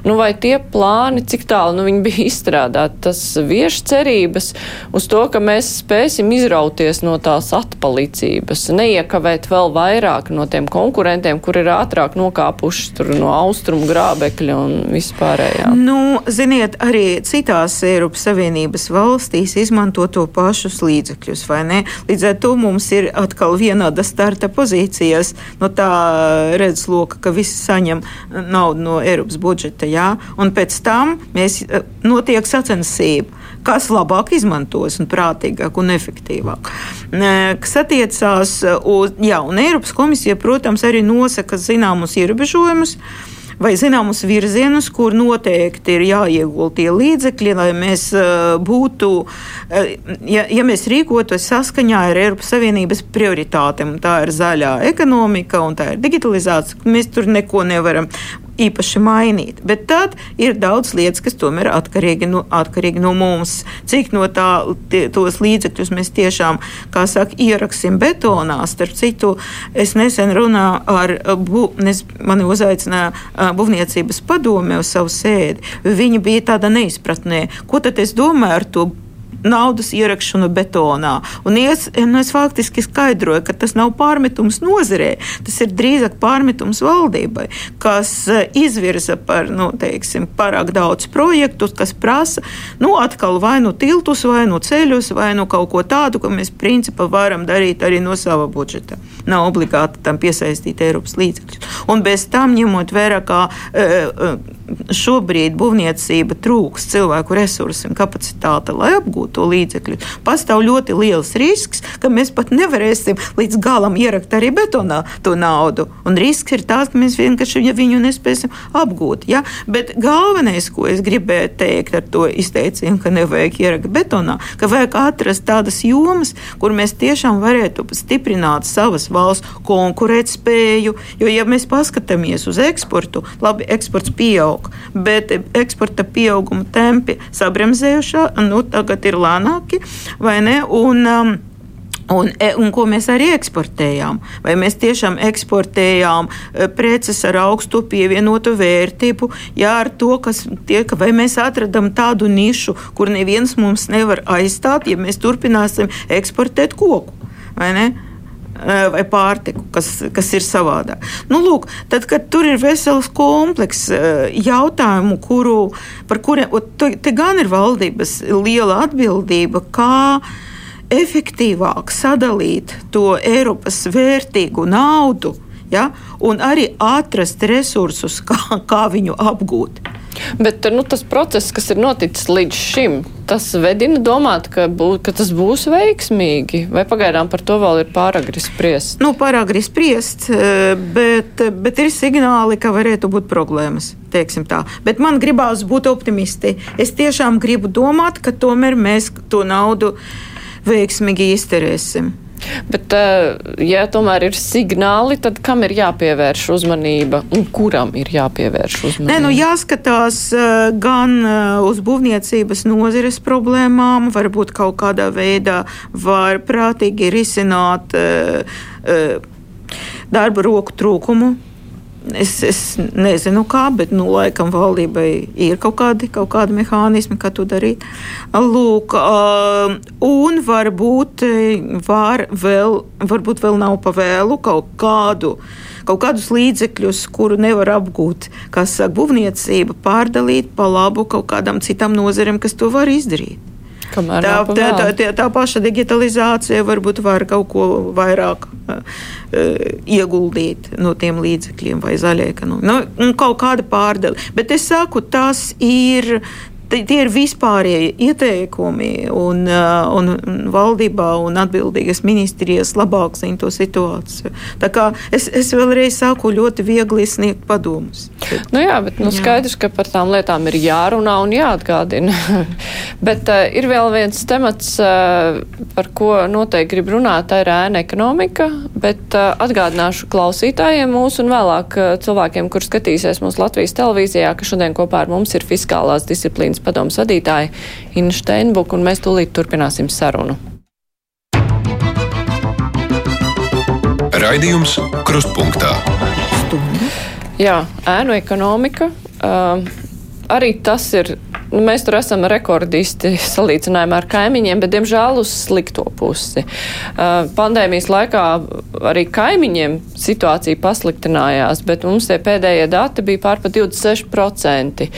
Nu, vai tie plāni, cik tālu nu, viņi bija izstrādāti, tas vieš cerības uz to, ka mēs spēsim izrauties no tās atpalicības, neiekavēt vēl vairāk no tiem konkurentiem, kur ir ātrāk nokāpuši no austrumu grābekļa un vispārējā. Nu, ziniet, arī citās Eiropas Savienības valstīs izmanto to pašus līdzekļus, vai ne? Līdz ar to mums ir atkal vienāda starta pozīcijas no tā redzesloka, ka visi saņem naudu no Eiropas budžeta, jā, un pēc tam mēs notiek sacensība kas labāk izmantos un prātīgāk un efektīvāk. Kas attiecās uz, jā, un Eiropas komisija, protams, arī nosaka zināmus ierobežojumus vai zināmus virzienus, kur noteikti ir jāiegulda tie līdzekļi, lai mēs uh, būtu, uh, ja, ja mēs rīkotos saskaņā ar Eiropas Savienības prioritātēm. Tā ir zaļā ekonomika un tā ir digitalizācija. Mēs tur neko nevaram īpaši mainīt. Bet tad ir daudz lietas, kas tomēr atkarīgi no, atkarīgi no mums. Cik no tā, tie, tos līdzekļus mēs tiešām, kā saka, ieraksim betonā. Starp citu, es nesen runāju ar, bu, nes, mani uzaicināja būvniecības padome uz savu sēdi. Viņi bija tāda neizpratnē, ko tad es domāju ar to naudas ierakšanu betonā. Un es, nu, es faktiski skaidroju, ka tas nav pārmetums nozarē, tas ir drīzāk pārmetums valdībai, kas eh, izvirza par nu, teiksim, pārāk daudz projektus, kas prasa nu, atkal vai nu tiltus, vai nu ceļus, vai nu kaut ko tādu, ko mēs principā varam darīt arī no sava budžeta. Nav obligāti tam piesaistīt Eiropas līdzekļus. Un bez tam ņemot vērā, ka uh, šobrīd būvniecība trūks cilvēku resursu un kapacitāte, lai apgūtu to līdzekļu. Pastāv ļoti liels risks, ka mēs pat nevarēsim līdz galam ierakt arī betonā to naudu. Un risks ir tāds, ka mēs vienkārši viņu nespēsim apgūt. Ja? Bet galvenais, ko es gribēju teikt ar to izteicienu, ka nevajag ierakt betonā, ka vajag atrast tādas jomas, kur mēs tiešām varētu stiprināt savas valsts konkurētspēju. Jo, ja mēs paskatāmies uz eksportu, labi, eksports pieaug, bet eksporta pieauguma tempi sabremzējušā, nu, tagad ir lēnāki, vai ne? Un, um, Un, e, un ko mēs arī eksportējām? Vai mēs tiešām eksportējām e, preces ar augstu pievienotu vērtību, jā, ar to, kas tiek, vai mēs atradam tādu nišu, kur neviens mums nevar aizstāt, ja mēs turpināsim eksportēt koku, vai ne? Vai pārtiku, kas, kas ir savādāk. Nu, lūk, tad, kad tur ir vesels komplekss jautājumu, kuru, par kuriem te gan ir valdības liela atbildība, kā efektīvāk sadalīt to Eiropas vērtīgu naudu ja, un arī atrast resursus, kā, kā viņu apgūt. Bet nu, tas process, kas ir noticis līdz šim, tas vedina domāt, ka, bū, ka tas būs veiksmīgi. Vai pagaidām par to vēl ir pārāk spriest? Nu, pārāk spriest, eh, bet, bet ir signāli, ka varētu būt problēmas. Bet man gribās būt optimisti. Es tiešām gribu domāt, ka tomēr mēs to naudu veiksmīgi izterēsim. Bet, eh, ja tomēr ir signāli, tad kam ir jāpievērš uzmanība un kuram ir jāpievērš uzmanība? Nē, nu jāskatās eh, gan eh, uz būvniecības nozares problēmām, varbūt kaut kādā veidā var prātīgi risināt darba roku trūkumu Es, es nezinu, kā, bet nu, laikam valdībai ir kaut kādi, kaut kādi mehānismi, kā to darīt. Lūk, uh, un varbūt, var vēl, varbūt vēl nav pavēlu kaut kādu. Kaut kādus līdzekļus, kuru nevar apgūt, kā saka, būvniecība, pārdalīt pa labu kaut kādam citam nozarēm, kas to var izdarīt. Tā, tā, tā, tā, tā paša digitalizācija varbūt var kaut ko vairāk uh, ieguldīt no tiem līdzekļiem vai zaļai ekonomijai. Nu, kaut kāda pārdeve. Bet es saku, tas ir Tie ir vispārējie ieteikumi, un, uh, un valdībā un atbildīgas ministrijas labāk zina to situāciju. Tā kā es, es vēlreiz saku, ļoti viegli sniegt padomus. Nu jā, bet nu, skaidrs, ka par tām lietām ir jārunā un jāatgādina. bet uh, ir vēl viens temats, uh, par ko noteikti grib runāt, tā ir ēna ekonomika, bet uh, atgādināšu klausītājiem mūsu un vēlāk uh, cilvēkiem, kur skatīsies mūsu Latvijas televīzijā, ka šodien kopā ar mums ir fiskālās disciplīnas disciplīnas padomas vadītāja Inna Steinbuk, un mēs tūlīt turpināsim sarunu. Raidījums Krustpunktā. Jā, ēnu ekonomika. Uh, arī tas ir nu, mēs tur esam rekordisti salīdzinājumā ar kaimiņiem, bet, diemžēl, uz slikto pusi. Uh, pandēmijas laikā arī kaimiņiem situācija pasliktinājās, bet mums tie pēdējie dati bija pār pa 26%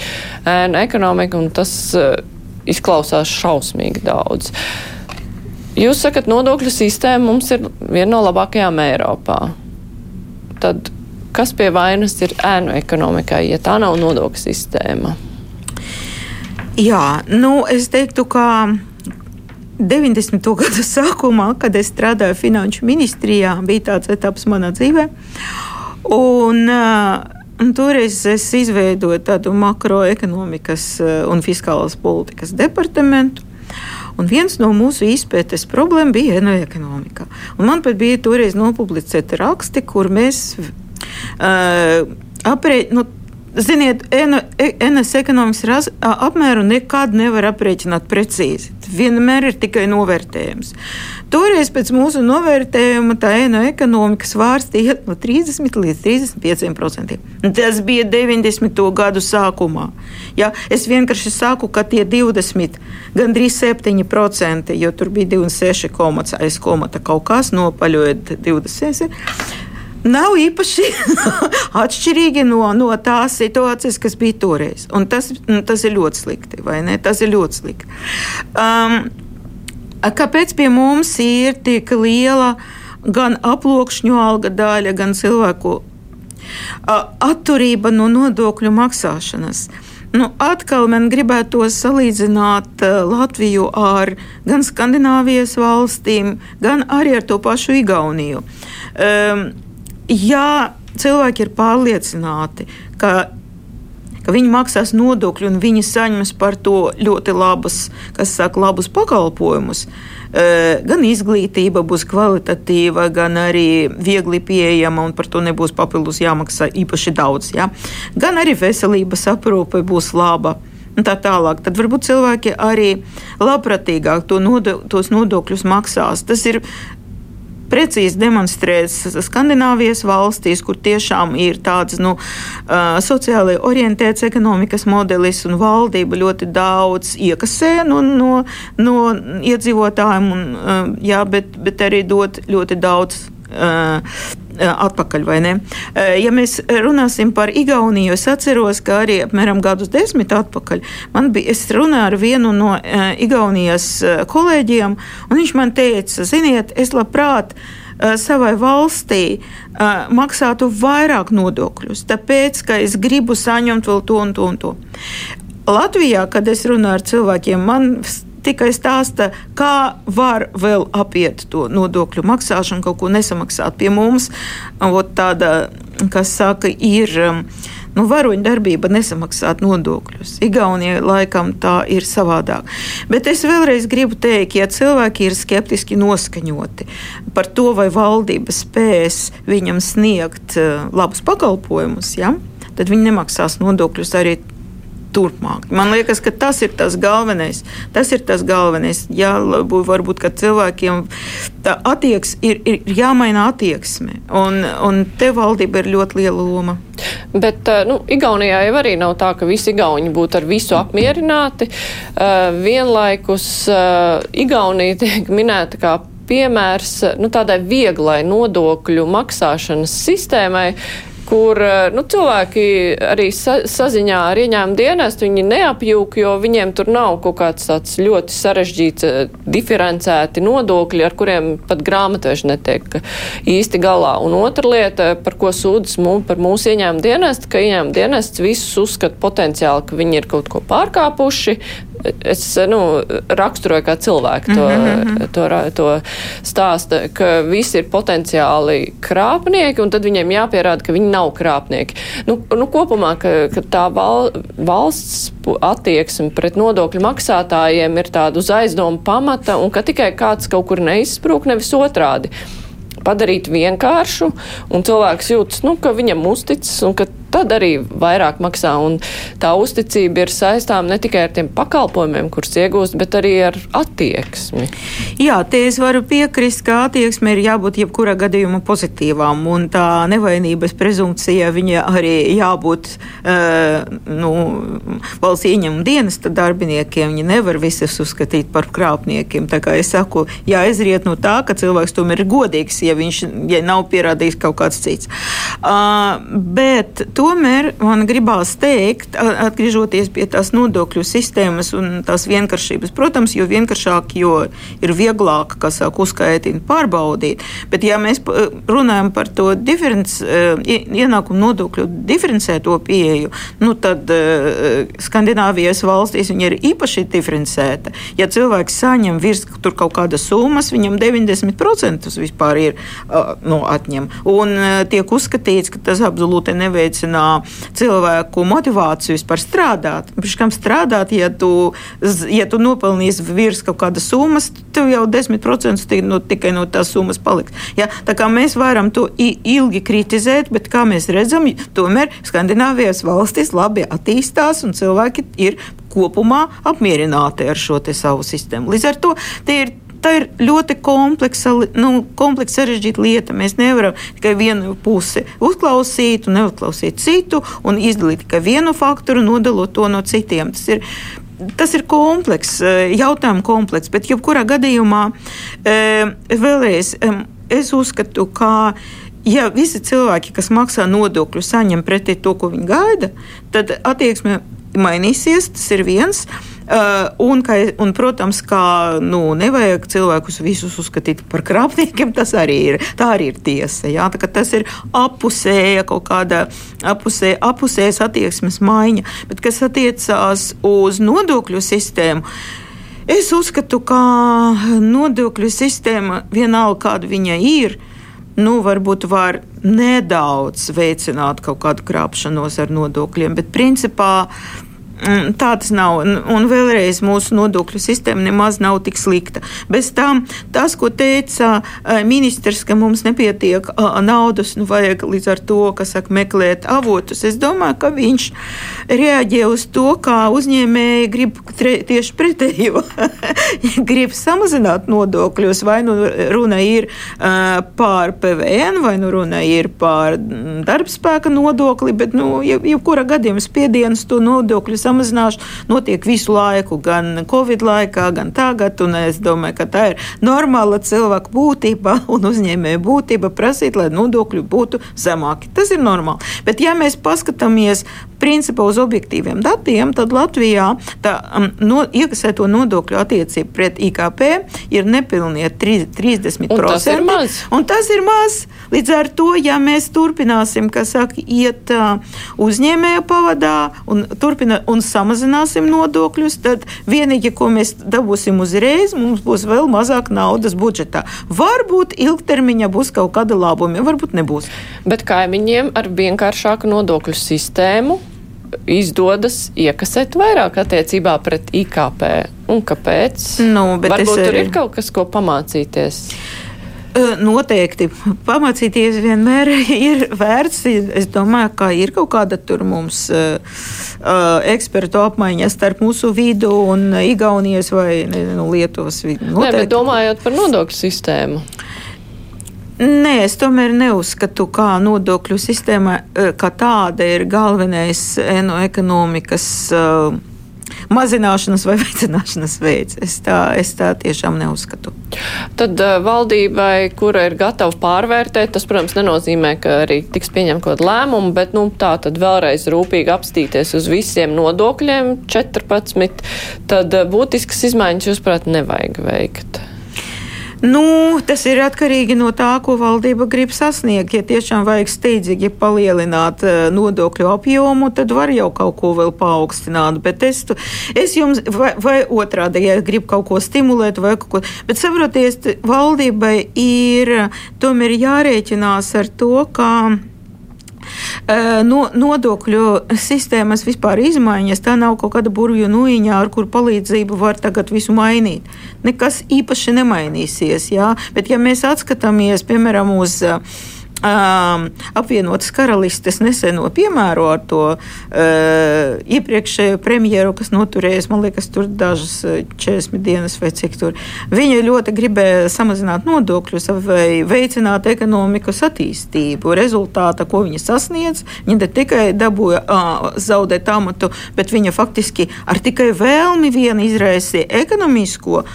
ēna ekonomika, un tas uh, izklausās šausmīgi daudz. Jūs sakat, nodokļu sistēma mums ir viena no labākajām Eiropā. Tad kas pie vainas ir ēnu ekonomikai, ja tā nav nodokļu sistēma? Jā, nu, es teiktu, ka 90. gada sākumā, kad es strādāju Finanšu ministrijā, bija tāds etaps manā dzīvē. Un, un toreiz es izveidoju tādu makroekonomikas un fiskālās politikas departamentu. Un viens no mūsu izpētes problēmām bija enoekonomika. Man pat bija toreiz nopublicēti raksti, kur mēs uh, aprēķinām. Nu, Ziniet, NS ekonomikas raz, apmēru nekad nevar aprēķināt precīzi. Vienmēr ir tikai novērtējums. Toreiz pēc mūsu novērtējuma tā ēna ekonomika svārstīja no 30 līdz 35%. Tas bija 90. gadu sākumā. Ja? Es vienkārši saku, ka tie 20, gandrīz 7%, jo tur bija 26, aiz komata kaut kas nopaļojot 26 nav īpaši atšķirīgi no, no tās situācijas, kas bija toreiz. Un tas, nu, tas ir ļoti slikti, vai ne? Tas ir ļoti slikti. Um, kāpēc pie mums ir tik liela gan aploksņu alga daļa, gan cilvēku atturība no nodokļu maksāšanas? Nu, atkal man gribētos salīdzināt Latviju ar gan Skandināvijas valstīm, gan arī ar to pašu Igauniju. Um, ja cilvēki ir pārliecināti, ka, ka viņi maksās nodokļu un viņi saņems par to ļoti labus, kas saka, labus pakalpojumus, e, gan izglītība būs kvalitatīva, gan arī viegli pieejama, un par to nebūs papildus jāmaksā īpaši daudz. Ja? Gan arī veselības aprūpe būs laba. Tā tālāk. Tad varbūt cilvēki arī labprātīgāk to nodo, tos nodokļus maksās. Tas ir precīzi demonstrēts Skandināvijas valstīs, kur tiešām ir tāds nu, sociāli orientēts ekonomikas modelis un valdība ļoti daudz iekasē no, no, no iedzīvotājiem, un, jā, bet, bet arī dod ļoti daudz. Uh, atpakaļ, vai ne? Ja mēs runāsim par Igauniju, es atceros, ka arī apmēram gadus desmit atpakaļ man bija, runāju ar vienu no Igaunijas kolēģiem, un viņš man teica, ziniet, es labprāt savai valstī uh, maksātu vairāk nodokļus, tāpēc, ka es gribu saņemt vēl to un to un to. Latvijā, kad es runāju ar cilvēkiem, man tikai stāsta, kā var vēl apiet to nodokļu maksāšanu, kaut ko nesamaksāt. Pie mums tāda, kas saka, ir. Um, nu, varoņu darbība nesamaksāt nodokļus. Igaunijai laikam tā ir savādāk. Bet es vēlreiz gribu teikt, ja cilvēki ir skeptiski noskaņoti par to, vai valdība spēs viņam sniegt uh, labus pakalpojumus, ja, tad viņi nemaksās nodokļus arī turpmāk. Man liekas, ka tas ir tas galvenais. Tas ir tas galvenais. Jā, varbūt cilvēkiem tā attieks, ir, ir jāmaina attieksme. Un, un te valdība ir ļoti liela loma. Bet nu, Igaunijā jau arī nav tā, ka visi Igauni būtu ar visu apmierināti. Uh, vienlaikus uh, Igaunija tiek minēta kā piemērs nu, tādai vieglai nodokļu maksāšanas sistēmai, kur eh, nu, cilvēki arī sa saziņā ar ieņēmumu dienestu viņi neapjūk, jo viņiem tur nav kaut kāds tāds ļoti sarežģīts, eh, diferencēti nodokļi, ar kuriem pat grāmatveži netiek īsti galā. Un otra lieta, par ko sūdzas mū, par mūsu ieņēmumu dienestu, ka ieņēmumu dienests visus uzskata potenciāli, ka viņi ir kaut ko pārkāpuši, es nu, raksturoju kā cilvēku to, mm -hmm. to, to, stāstu, ka visi ir potenciāli krāpnieki, un tad viņiem jāpierāda, ka viņi nav krāpnieki. Nu, nu, kopumā, ka, ka tā val, valsts attieksme pret nodokļu maksātājiem ir tāda uz aizdomu pamata, un ka tikai kāds kaut kur neizsprūk, nevis otrādi padarīt vienkāršu, un cilvēks jūtas, nu, ka viņam uzticas un ka tad arī vairāk maksā. Un tā uzticība ir saistām ne tikai ar tiem pakalpojumiem, kurus iegūst, bet arī ar attieksmi. Jā, te es varu piekrist, ka attieksme ir jābūt jebkurā gadījumā pozitīvām, un tā nevainības prezumpcija viņa arī jābūt uh, nu, valsts ieņem dienesta darbiniekiem. Viņi nevar visus uzskatīt par krāpniekiem. Tā kā es saku, jāizriet no tā, ka cilvēks tomēr ir godīgs, ja viņš ja nav pierādījis kaut kāds cits. Uh, bet Tomēr man gribās teikt, atgriežoties pie tās nodokļu sistēmas un tās vienkāršības, protams, jo vienkāršāk, jo ir vieglāk, kas sāk uzskaitīt, pārbaudīt. Bet, ja mēs runājam par to diferenci, ienākumu nodokļu diferencēto pieeju, nu, tad Skandināvijas valstīs viņi ir īpaši diferencēta. Ja cilvēks saņem virs kaut kādas summas, viņam 90% vispār ir no, atņem. Un tiek uzskatīts, ka tas absolūti neveicina palielina cilvēku motivāciju vispār strādāt. Pirmkārt, strādāt, ja tu, ja tu nopelnīsi virs kaut kādas summas, tev jau 10% no, tikai no tās summas paliks. Ja? Tā kā mēs varam to ilgi kritizēt, bet kā mēs redzam, tomēr Skandināvijas valstis labi attīstās un cilvēki ir kopumā apmierināti ar šo savu sistēmu. Līdz ar to ir tā ir ļoti kompleksa, nu, kompleksa sarežģīta lieta. Mēs nevaram tikai vienu pusi uzklausīt, un neuzklausīt citu, un izdalīt tikai vienu faktoru, nodalot to no citiem. Tas ir, tas ir komplekss, eh, jautājumu komplekss, bet jebkurā gadījumā eh, vēlreiz es uzskatu, ka ja visi cilvēki, kas maksā nodokļu, saņem pretī to, ko viņi gaida, tad attieksme mainīsies. Tas ir viens. Uh, un, ka, un, protams, ka nu, nevajag cilvēkus visus uzskatīt par krāpniekiem. Tas arī ir, arī ir tiesa. Jā? Tā, tas ir apusēja kaut kāda apusē, apusējas attieksmes maiņa. Bet kas attiecās uz nodokļu sistēmu? Es uzskatu, ka nodokļu sistēma, vienalga kāda viņa ir, nu, varbūt var nedaudz veicināt kaut kādu krāpšanos ar nodokļiem, bet principā Mm, tā tas nav. Un vēlreiz mūsu nodokļu sistēma nemaz nav tik slikta. Bez tam tas, ko teica ministrs, ka mums nepietiek naudas, nu vajag līdz ar to, kas saka, meklēt avotus. Es domāju, ka viņš reaģē uz to, kā uzņēmēji grib tieši pretējo. grib samazināt nodokļus, vai nu runa ir uh, par PVN, vai nu runa ir par darbspēka nodokli, bet, nu, jebkurā gadījumā spiediens to nodokļu samazināšana notiek visu laiku, gan Covid laikā, gan tagad. Es domāju, ka tā ir normāla cilvēka būtība un uzņēmēja būtība prasīt, lai nodokļi būtu zemāki. Tas ir normāli. Bet, ja mēs paskatāmies principā uz objektīviem datiem, tad Latvijā tā um, no, iekasēto nodokļu attiecība pret IKP ir nepilnie 30%. Un tas ir maz. Un tas ir maz. Līdz ar to, ja mēs turpināsim, kā saka, iet uh, uzņēmēja pavadā un, turpina, un samazināsim nodokļus, tad vienīgi, ko mēs dabūsim uzreiz, mums būs vēl mazāk naudas budžetā. Varbūt ilgtermiņā būs kaut kāda labuma, varbūt nebūs. Bet kaimiņiem ar vienkāršāku nodokļu sistēmu izdodas iekasēt vairāk attiecībā pret IKP. Un kāpēc? Nu, Varbūt tur arī... ir kaut kas, ko pamācīties. Noteikti pamācīties vienmēr ir vērts. Es domāju, ka ir kaut kāda tur mums uh, ekspertu apmaiņa starp mūsu vidu un Igaunijas vai nu, Lietuvas vidu. Nē, bet domājot par nodokļu sistēmu. Nē, es tomēr neuzskatu, ka nodokļu sistēma eh, kā tāda ir galvenais no ekonomikas uh, mazināšanas vai veicināšanas veids. Es tā, es tā tiešām neuzskatu. Tad uh, valdībai, kura ir gatava pārvērtēt, tas, protams, nenozīmē, ka arī tiks pieņemt kaut kāda lēmuma, bet nu, tā tad vēlreiz rūpīgi apstīties uz visiem nodokļiem 14, tad uh, būtiskas izmaiņas, jūsuprāt, nevajag veikt. Nu, tas ir atkarīgi no tā, ko valdība grib sasniegt. Ja tiešām vajag steidzīgi palielināt uh, nodokļu apjomu, tad var jau kaut ko vēl paaugstināt. Bet es, es jums, vai, vai otrādi, ja grib kaut ko stimulēt, vai kaut ko. Bet saprotiet, valdībai ir tomēr jārēķinās ar to, ka no, nodokļu sistēmas vispār izmaiņas. Tā nav kaut kāda burvju nuiņa, ar kur palīdzību var tagad visu mainīt. Nekas īpaši nemainīsies. Jā? Bet, ja mēs atskatāmies, piemēram, uz uh, Um, apvienotas karalistes neseno piemēru ar to uh, iepriekšējo premjeru, kas noturējis, man liekas, tur dažas 40 dienas vai cik tur. Viņa ļoti gribēja samazināt nodokļus vai veicināt ekonomikas attīstību. Rezultātā, ko viņa sasniedz, viņa ne tikai dabūja uh, zaudēt amatu, bet viņa faktiski ar tikai vēlmi vien izraisīja ekonomisko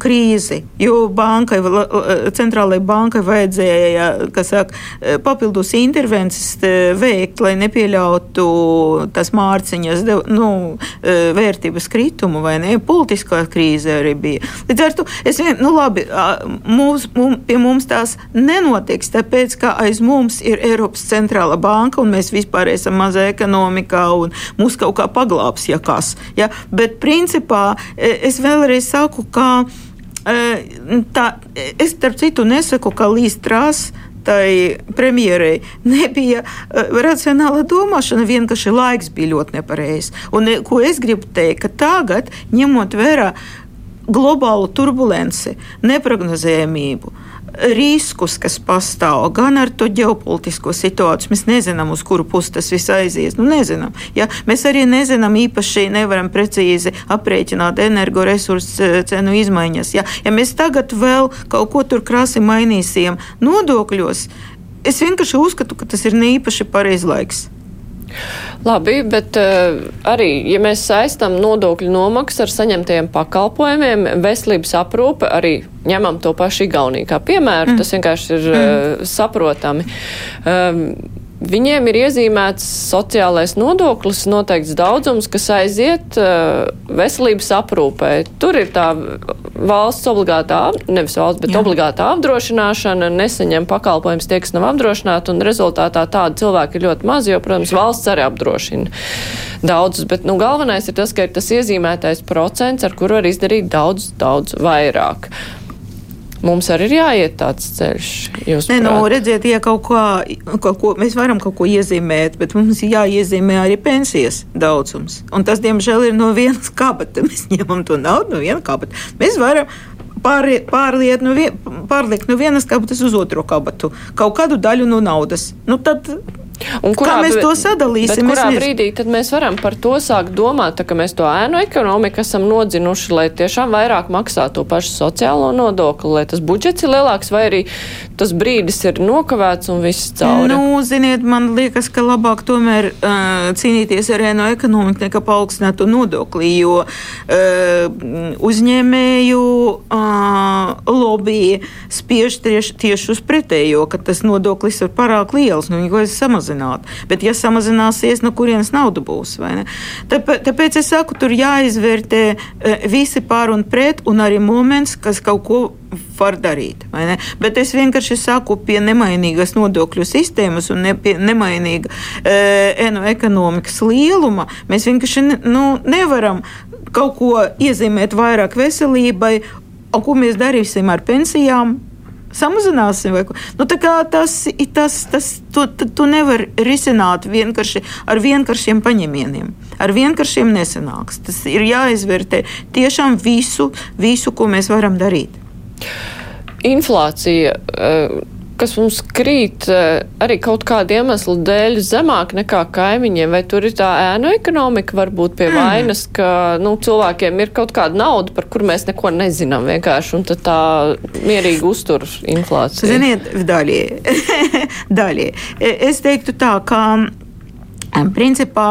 krīzi, jo bankai, centrālajai bankai vajadzēja saka, papildus intervences veikt, lai nepieļautu tas mārciņas nu, vērtības kritumu vai ne. Politiskā krīze arī bija. Līdz ar to es vien, nu labi, mums, mums, pie mums tās nenotiks, tāpēc, ka aiz mums ir Eiropas centrāla banka un mēs vispār esam maza ekonomikā un mūs kaut kā paglābs, ja kas. Ja? Bet principā es vēlreiz saku, ka Tā, es starp citu nesaku, ka līdz trās tai premjerei nebija racionāla domāšana, vienkārši laiks bija ļoti nepareizs. Un ko es gribu teikt, ka tagad, ņemot vērā globālu turbulenci, neparedzējumību, riskus, kas pastāv gan ar to ģeopolitisko situāciju. Mēs nezinām, uz kuru pusi tas viss aizies. Nu, nezinām, ja? Mēs arī nezinām īpaši, nevaram precīzi aprēķināt energoresursu eh, cenu izmaiņas. Ja? ja mēs tagad vēl kaut ko tur krasi mainīsim nodokļos, es vienkārši uzskatu, ka tas ir neīpaši pareizs laiks. Labi, bet uh, arī, ja mēs saistam nodokļu nomaksu ar saņemtajiem pakalpojumiem, veselības aprūpe, arī ņemam to pašu Igauniju kā piemēru, mm. tas vienkārši ir mm. uh, saprotami. Um, Viņiem ir iezīmēts sociālais nodoklis, noteikts daudzums, kas aiziet uh, veselības aprūpē. Tur ir tā valsts obligātā, nevis valsts, bet Jā. obligātā apdrošināšana, nesaņem pakalpojums tie, kas nav apdrošināti, un rezultātā tādi cilvēki ir ļoti maz, jo, protams, valsts arī apdrošina daudzus. Bet nu, galvenais ir tas, ka ir tas iezīmētais procents, ar kuru var izdarīt daudz, daudz vairāk. Mums arī ir jāiet tāds ceļš. Nē, nu, redziet, ja kaut, kā, kaut ko mēs varam kaut ko iezīmēt, bet mums ir jāiezīmē arī pensijas daudzums. Un tas, diemžēl, ir no vienas kabata. Mēs ņemam to naudu no vienas kabata. Mēs varam pārliet no, vien, pārliekt no vienas kabatas uz otro kabatu kaut kādu daļu no naudas. Nu, tad Un kurā, Kā mēs to sadalīsim? Kurā mēs brīdī tad mēs varam par to sākt domāt, tā, ka mēs to ēnu ekonomiku esam nodzinuši, lai tiešām vairāk maksā to pašu sociālo nodokli, lai tas budžets ir lielāks, vai arī tas brīdis ir nokavēts un viss cauri? Nu, ziniet, man liekas, ka labāk tomēr uh, cīnīties ar ēnu ekonomiku nekā paaugstināt to nodokli, jo uh, uzņēmēju uh, lobby spiež tieši, tieši uz pretējo, ka tas nodoklis ir pārāk liels. Nu, samazināt. Bet, ja samazināsies, no kurienes nauda būs? Tāpēc, tāpēc es saku, tur jāizvērtē e, visi pār un pret, un arī moments, kas kaut ko var darīt. Bet es vienkārši saku, pie nemainīgas nodokļu sistēmas un ne, nemainīga e, no ekonomikas lieluma mēs vienkārši ne, nu, nevaram kaut ko iezīmēt vairāk veselībai. Un ko mēs darīsim ar pensijām? Samazināsim. Nu, tas, tas, tas, to, to nevar risināt vienkārši ar vienkāršiem paņēmieniem. Ar vienkāršiem nesanāks. Tas ir jāizvērtē tiešām visu, visu, ko mēs varam darīt. Inflācija. Uh kas mums krīt eh, arī kaut kāda iemesla dēļ zemāk nekā kaimiņiem, vai tur ir tā ēnu ekonomika varbūt pie mm. vainas, ka nu, cilvēkiem ir kaut kāda nauda, par kur mēs neko nezinām vienkārši, un tad tā mierīgi uztur inflāciju. Ziniet, daļie. daļie. Es teiktu tā, ka Principā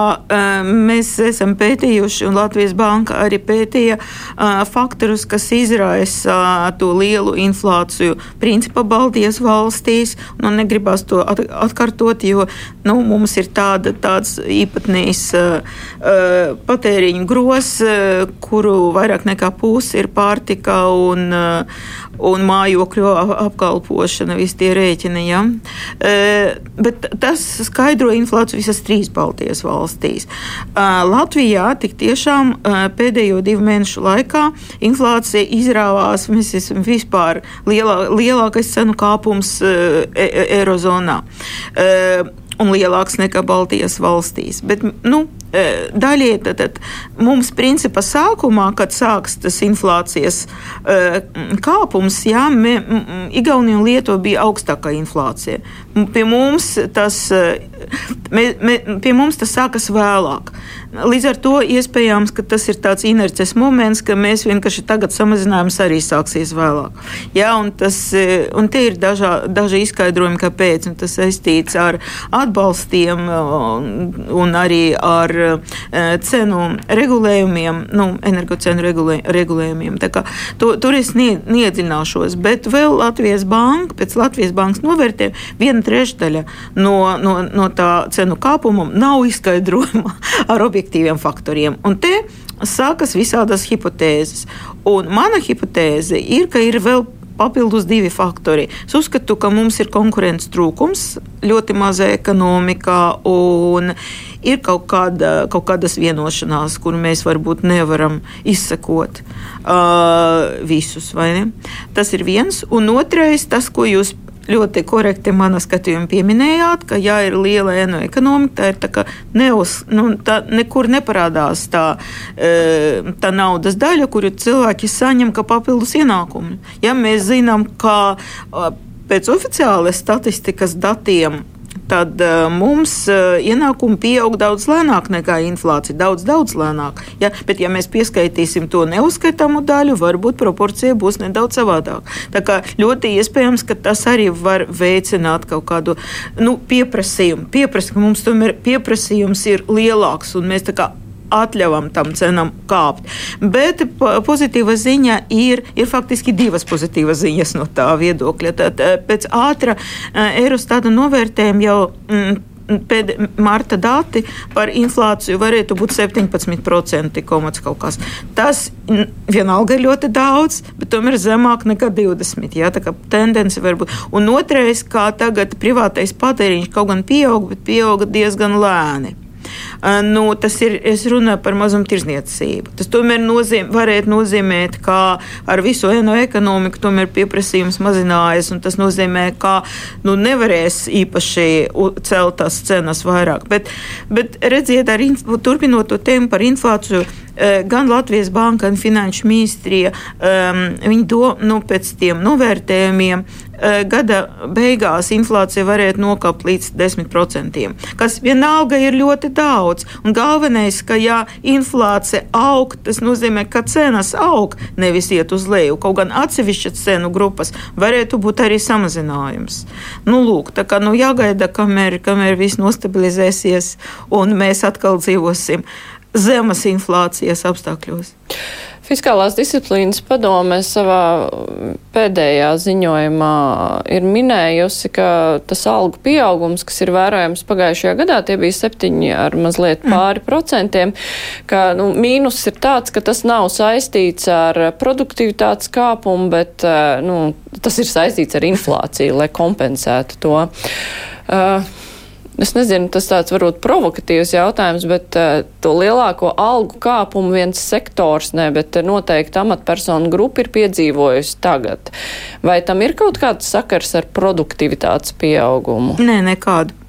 mēs esam pētījuši, un Latvijas Banka arī pētīja faktorus, kas izraisa to lielu inflāciju. Principā Baltijas valstīs, nu negribas to atkārtot, jo nu, mums ir tāda, tāds īpatnējs patēriņu gros, kuru vairāk nekā pusi ir pārtika un, un mājokļu apkalpošana, visi tie rēķini. Ja? Bet tas skaidro inflāciju visas trīs Baltijas valstīs. Latvijā tik tiešām pēdējo divu mēnešu laikā inflācija izrāvās, mēs esam vispār lielā, lielākais cenu kāpums e, e, Eirozonā un lielāks nekā Baltijas valstīs. Bet, nu, daļai tad mums principā sākumā, kad sāks tas inflācijas kāpums, jā, Igaunija un Lietuva bija augstākā inflācija. Pie mums tas, mē, mē, pie mums tas sākas vēlāk. Līdz ar to iespējams, ka tas ir tāds inerces moments, ka mēs vienkārši tagad samazinājums arī sāksies vēlāk. Jā, un, tas, un tie ir dažā, daži izskaidrojumi, kāpēc. Tas saistīts ar atbalstiem un arī ar cenu regulējumiem, nu, energocenu regulē, regulējumiem. To, tur es neiedziļināšos, bet vēl Latvijas banka, pēc Latvijas bankas novērtējuma, viena trešdaļa no, no, no tā cenu kāpuma nav izskaidrojama ar objektīviem faktoriem. Un te sākas visādas hipotēzes. Un mana hipotēze ir, ka ir vēl papildus divi faktori. Es uzskatu, ka mums ir konkurences trūkums ļoti mazā ekonomikā un ir kaut, kāda, kaut kādas vienošanās, kuru mēs varbūt nevaram izsekot uh, visus. Tas ir viens. Un otrais, tas, ko jūs ļoti korekti mana skatījuma pieminējāt, ka, ja ir liela ēnu ekonomika, tā ir tā, neuz, nu, tā nekur neparādās tā, e, tā naudas daļa, kuru cilvēki saņem kā papildus ienākumu. Ja mēs zinām, ka pēc oficiālas statistikas datiem tad uh, mums uh, ienākumi pieaug daudz lēnāk nekā inflācija. Daudz, daudz lēnāk. Ja? Bet, ja mēs pieskaitīsim to neuzskaitāmu daļu, varbūt proporcija būs nedaudz savādāka. Tā kā ļoti iespējams, ka tas arī var veicināt kaut kādu nu, pieprasījumu. Piepras, mums tomēr pieprasījums ir lielāks, un mēs tā kā atļaujam tam cenam kāpt. Bet pozitīva ziņa ir, ir faktiski divas pozitīvas ziņas no tā viedokļa. Tad eh, pēc ātra eh, Eurostāta novērtējuma jau. Mm, Pēd, marta dati par inflāciju varētu būt 17%. Kaut kas. Tas vienalga ir ļoti daudz, bet tomēr zemāk nekā 20%. Jā, tā kā tendence var būt. Un otrais, kā tagad privātais patēriņš kaut gan pieaug, bet pieauga diezgan lēni nu, tas ir, runāju par mazumtirdzniecību. Tas tomēr nozīm, varētu nozīmēt, ka ar visu eno ekonomiku tomēr pieprasījums mazinājas, un tas nozīmē, ka nu, nevarēs īpaši celt tās cenas vairāk. Bet, bet redziet, arī turpinot to tēmu par inflāciju gan Latvijas Banka, gan Finanšu ministrija, um, viņi do, nu, pēc tiem novērtējumiem gada beigās inflācija varētu nokāpt līdz 10%, kas vienalga ir ļoti daudz. Un galvenais, ka ja inflācija aug, tas nozīmē, ka cenas aug, nevis iet uz leju. Kaut gan atsevišķas cenu grupas varētu būt arī samazinājums. Nu, lūk, tā kā nu, jāgaida, kamēr, kamēr viss nostabilizēsies un mēs atkal dzīvosim zemes inflācijas apstākļos. Fiskālās disciplīnas padome savā pēdējā ziņojumā ir minējusi, ka tas algu pieaugums, kas ir vērojams pagājušajā gadā, tie bija septiņi ar mazliet mm. pāri mm. procentiem, ka nu, mīnus ir tāds, ka tas nav saistīts ar produktivitātes kāpumu, bet nu, tas ir saistīts ar inflāciju, lai kompensētu to. Uh, Es nezinu, tas tāds varbūt provokatīvs jautājums, bet uh, to lielāko algu kāpumu viens sektors, ne, bet noteikti amatpersonu grupa ir piedzīvojusi tagad. Vai tam ir kaut kāds sakars ar produktivitātes pieaugumu? Nē, nekādu.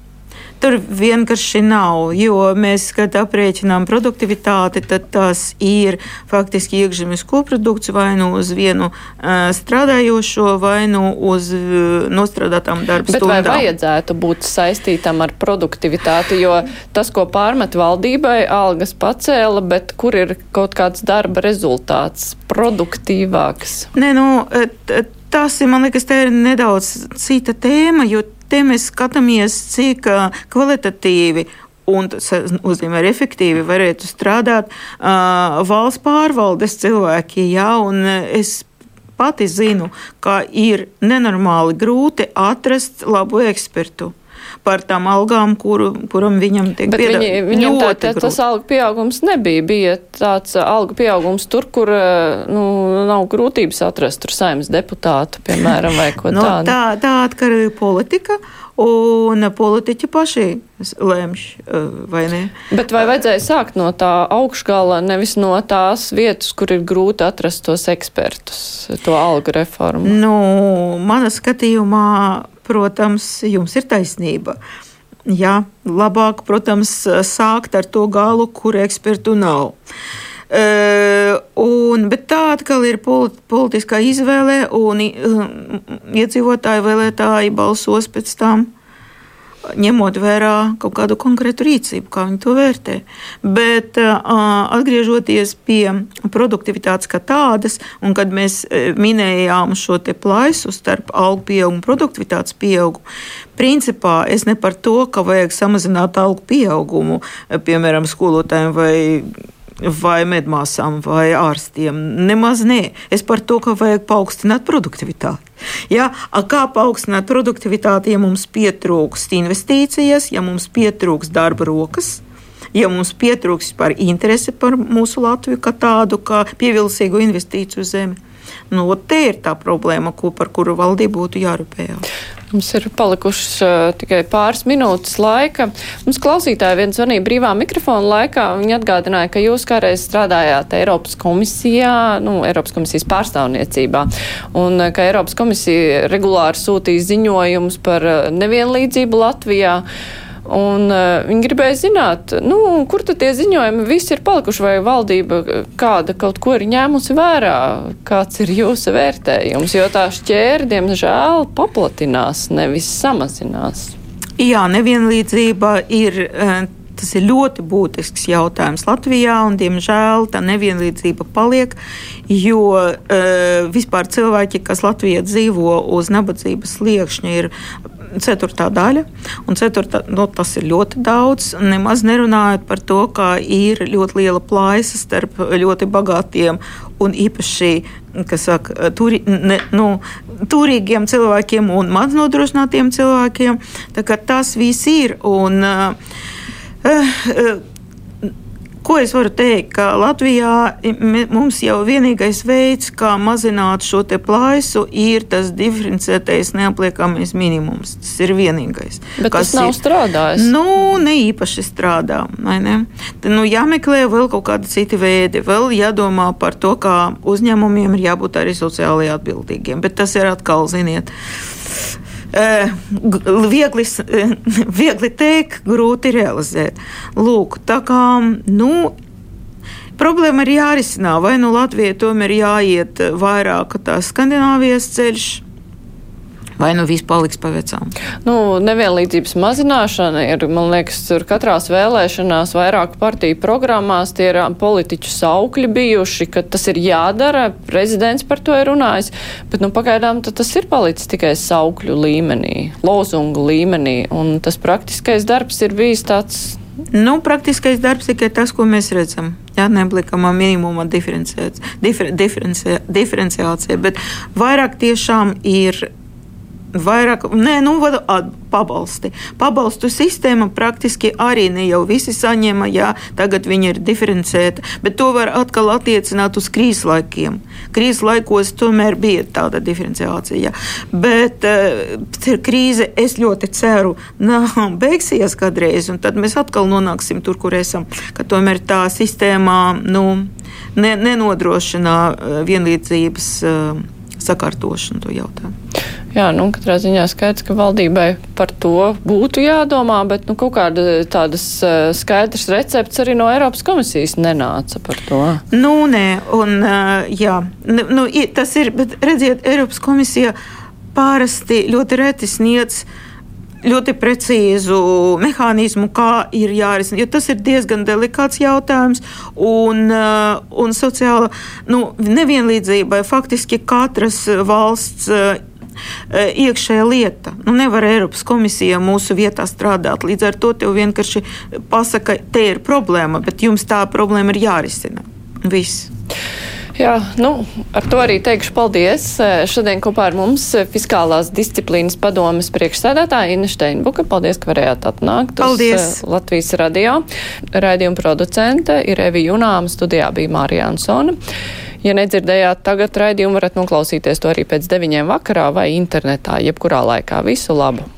Tur vienkārši nav, jo mēs, kad aprēķinām produktivitāti, tad tas ir faktiski iekšzemes koprodukts vai nu uz vienu uh, strādājošo, vai nu uz uh, nostrādātām darba stundām. Bet vai vajadzētu būt saistītam ar produktivitāti, jo tas, ko pārmet valdībai, algas pacēla, bet kur ir kaut kāds darba rezultāts produktīvāks? Nē, nu, tas ir, man liekas, tā ir nedaudz cita tēma, jo te mēs skatāmies, cik kvalitatīvi un tas nozīmē arī efektīvi varētu strādāt uh, valsts pārvaldes cilvēki. Jā, un es pati zinu, ka ir nenormāli grūti atrast labu ekspertu par tām algām, kuru, kuram viņam tiek piedāvāts. Viņam tā, tā, tas algu pieaugums nebija. Bija tāds algu pieaugums tur, kur nu, nav grūtības atrast tur saimnes deputātu, piemēram, vai ko no, tādu. Tā, tā atkarīga politika. Un politiķi paši lēmš, vai ne? Bet vai vajadzēja sākt no tā augšgala, nevis no tās vietas, kur ir grūti atrast tos ekspertus, to algu reformu? Nu, mana skatījumā protams, jums ir taisnība. Jā, labāk, protams, sākt ar to galu, kur ekspertu nav. Uh, un, bet tā atkal ir politiskā izvēle, un iedzīvotāji, vēlētāji balsos pēc tam ņemot vērā kaut kādu konkrētu rīcību, kā viņi to vērtē. Bet atgriežoties pie produktivitātes kā tādas, un kad mēs minējām šo plaisu starp algu pieaugumu un produktivitātes pieaugumu, principā es ne par to, ka vajag samazināt algu pieaugumu, piemēram, skolotājiem vai vai medmāsām, vai ārstiem. Nemaz nē. Es par to, ka vajag paaugstināt produktivitāti. Ja, kā paaugstināt produktivitāti, ja mums pietrūkst investīcijas, ja mums pietrūkst darba rokas? Ja mums pietrūks par interesi par mūsu Latviju kā tādu, kā pievilcīgu investīciju zemi, Nu, te ir tā problēma, ko, par kuru valdību būtu jārūpējās. Mums ir palikušas uh, tikai pāris minūtes laika. Mums klausītāji viens zvanīja brīvā mikrofona laikā. Viņi atgādināja, ka jūs kādreiz strādājāt Eiropas komisijā, nu, Eiropas komisijas pārstāvniecībā, un ka Eiropas komisija regulāri sūtīja ziņojumus par nevienlīdzību Latvijā. Uh, Un uh, viņi gribēja zināt, nu, kur tad tie ziņojumi visi ir palikuši, vai valdība kāda kaut ko ir ņēmusi vērā, kāds ir jūsu vērtējums, jo tā šķēri, diemžēl, paplatinās, nevis samazinās. Jā, nevienlīdzība ir. Uh, Tas ir ļoti būtisks jautājums Latvijā, un, diemžēl, tā nevienlīdzība paliek, jo uh, vispār cilvēki, kas Latvijā dzīvo uz nabadzības sliekšņa, ir ceturtā daļa. Ceturtā, nu, tas ir ļoti daudz. Nemaz nerunājot par to, ka ir ļoti liela plājas starp ļoti bagātiem un īpaši saka, turi, ne, nu, turīgiem cilvēkiem un maz nodrošinātiem cilvēkiem. Tas viss ir. Un, uh, uh, Ko es varu teikt? Ka Latvijā mums jau vienīgais veids, kā mazināt šo plaisu, ir tas diferencētais neapliekamais minimums. Tas ir vienīgais. Bet tas nav ir, strādājis. Nu, ne īpaši strādā. Ne? Tad, nu, jāmeklē vēl kaut kādi citi veidi. Vēl jādomā par to, kā uzņēmumiem ir jābūt arī sociāli atbildīgiem. Bet tas ir atkal, ziniet, viegli, viegli teikt, grūti realizēt. Lūk, tā kā, nu, problēma ir jārisina. Vai nu Latvijai tomēr jāiet vairāk tā Skandināvijas ceļš, vai nu viss paliks pavecām? Nu, nevienlīdzības mazināšana ir, man liekas, tur katrās vēlēšanās vairāku partiju programmās tie ir politiķu saukļi bijuši, ka tas ir jādara, prezidents par to ir runājis, bet, nu, pagaidām tas ir palicis tikai saukļu līmenī, lozungu līmenī, un tas praktiskais darbs ir bijis tāds Nu, praktiskais darbs tikai tas, ko mēs redzam. Jā, neapliekamā minimuma diferenciācija, difer, diferenciācija, bet vairāk tiešām ir vairāk, nē, nu, pabalsti. Pabalstu sistēma praktiski arī ne jau visi saņēma, jā, tagad viņi ir diferencēta, bet to var atkal attiecināt uz krīzes laikiem. Krīzes laikos tomēr bija tāda diferenciācija, bet uh, krīze, es ļoti ceru, nav beigsies kādreiz, un tad mēs atkal nonāksim tur, kur esam, ka tomēr tā sistēmā, nu, ne, nenodrošina uh, vienlīdzības uh, sakārtošanu to jautājumu. Jā, nu, katrā ziņā skaidrs, ka valdībai par to būtu jādomā, bet nu, kaut kāda tādas uh, skaidrs recepts arī no Eiropas komisijas nenāca par to. Nu, nē, un uh, jā, nu, tas ir, bet redziet, Eiropas komisija pārasti ļoti reti sniedz ļoti precīzu mehānismu, kā ir jārisina. Jo tas ir diezgan delikāts jautājums, un, uh, un sociāla nu, nevienlīdzība faktiski katras valsts E, iekšējā lieta. Nu, nevar Eiropas komisija mūsu vietā strādāt. Līdz ar to tev vienkārši pasaka, te ir problēma, bet jums tā problēma ir jārisina. Viss. Jā, nu, ar to arī teikšu paldies. E, šodien kopā ar mums Fiskālās disciplīnas padomes priekšsēdētāja Inna Steinbuka. Paldies, ka varējāt atnākt paldies. uz Latvijas radio. Raidījuma producente ir Evi Junāma, studijā bija Mārija Ansona. Ja nedzirdējāt tagad raidījumu, varat noklausīties to arī pēc deviņiem vakarā vai internetā, jebkurā laikā. Visu labu!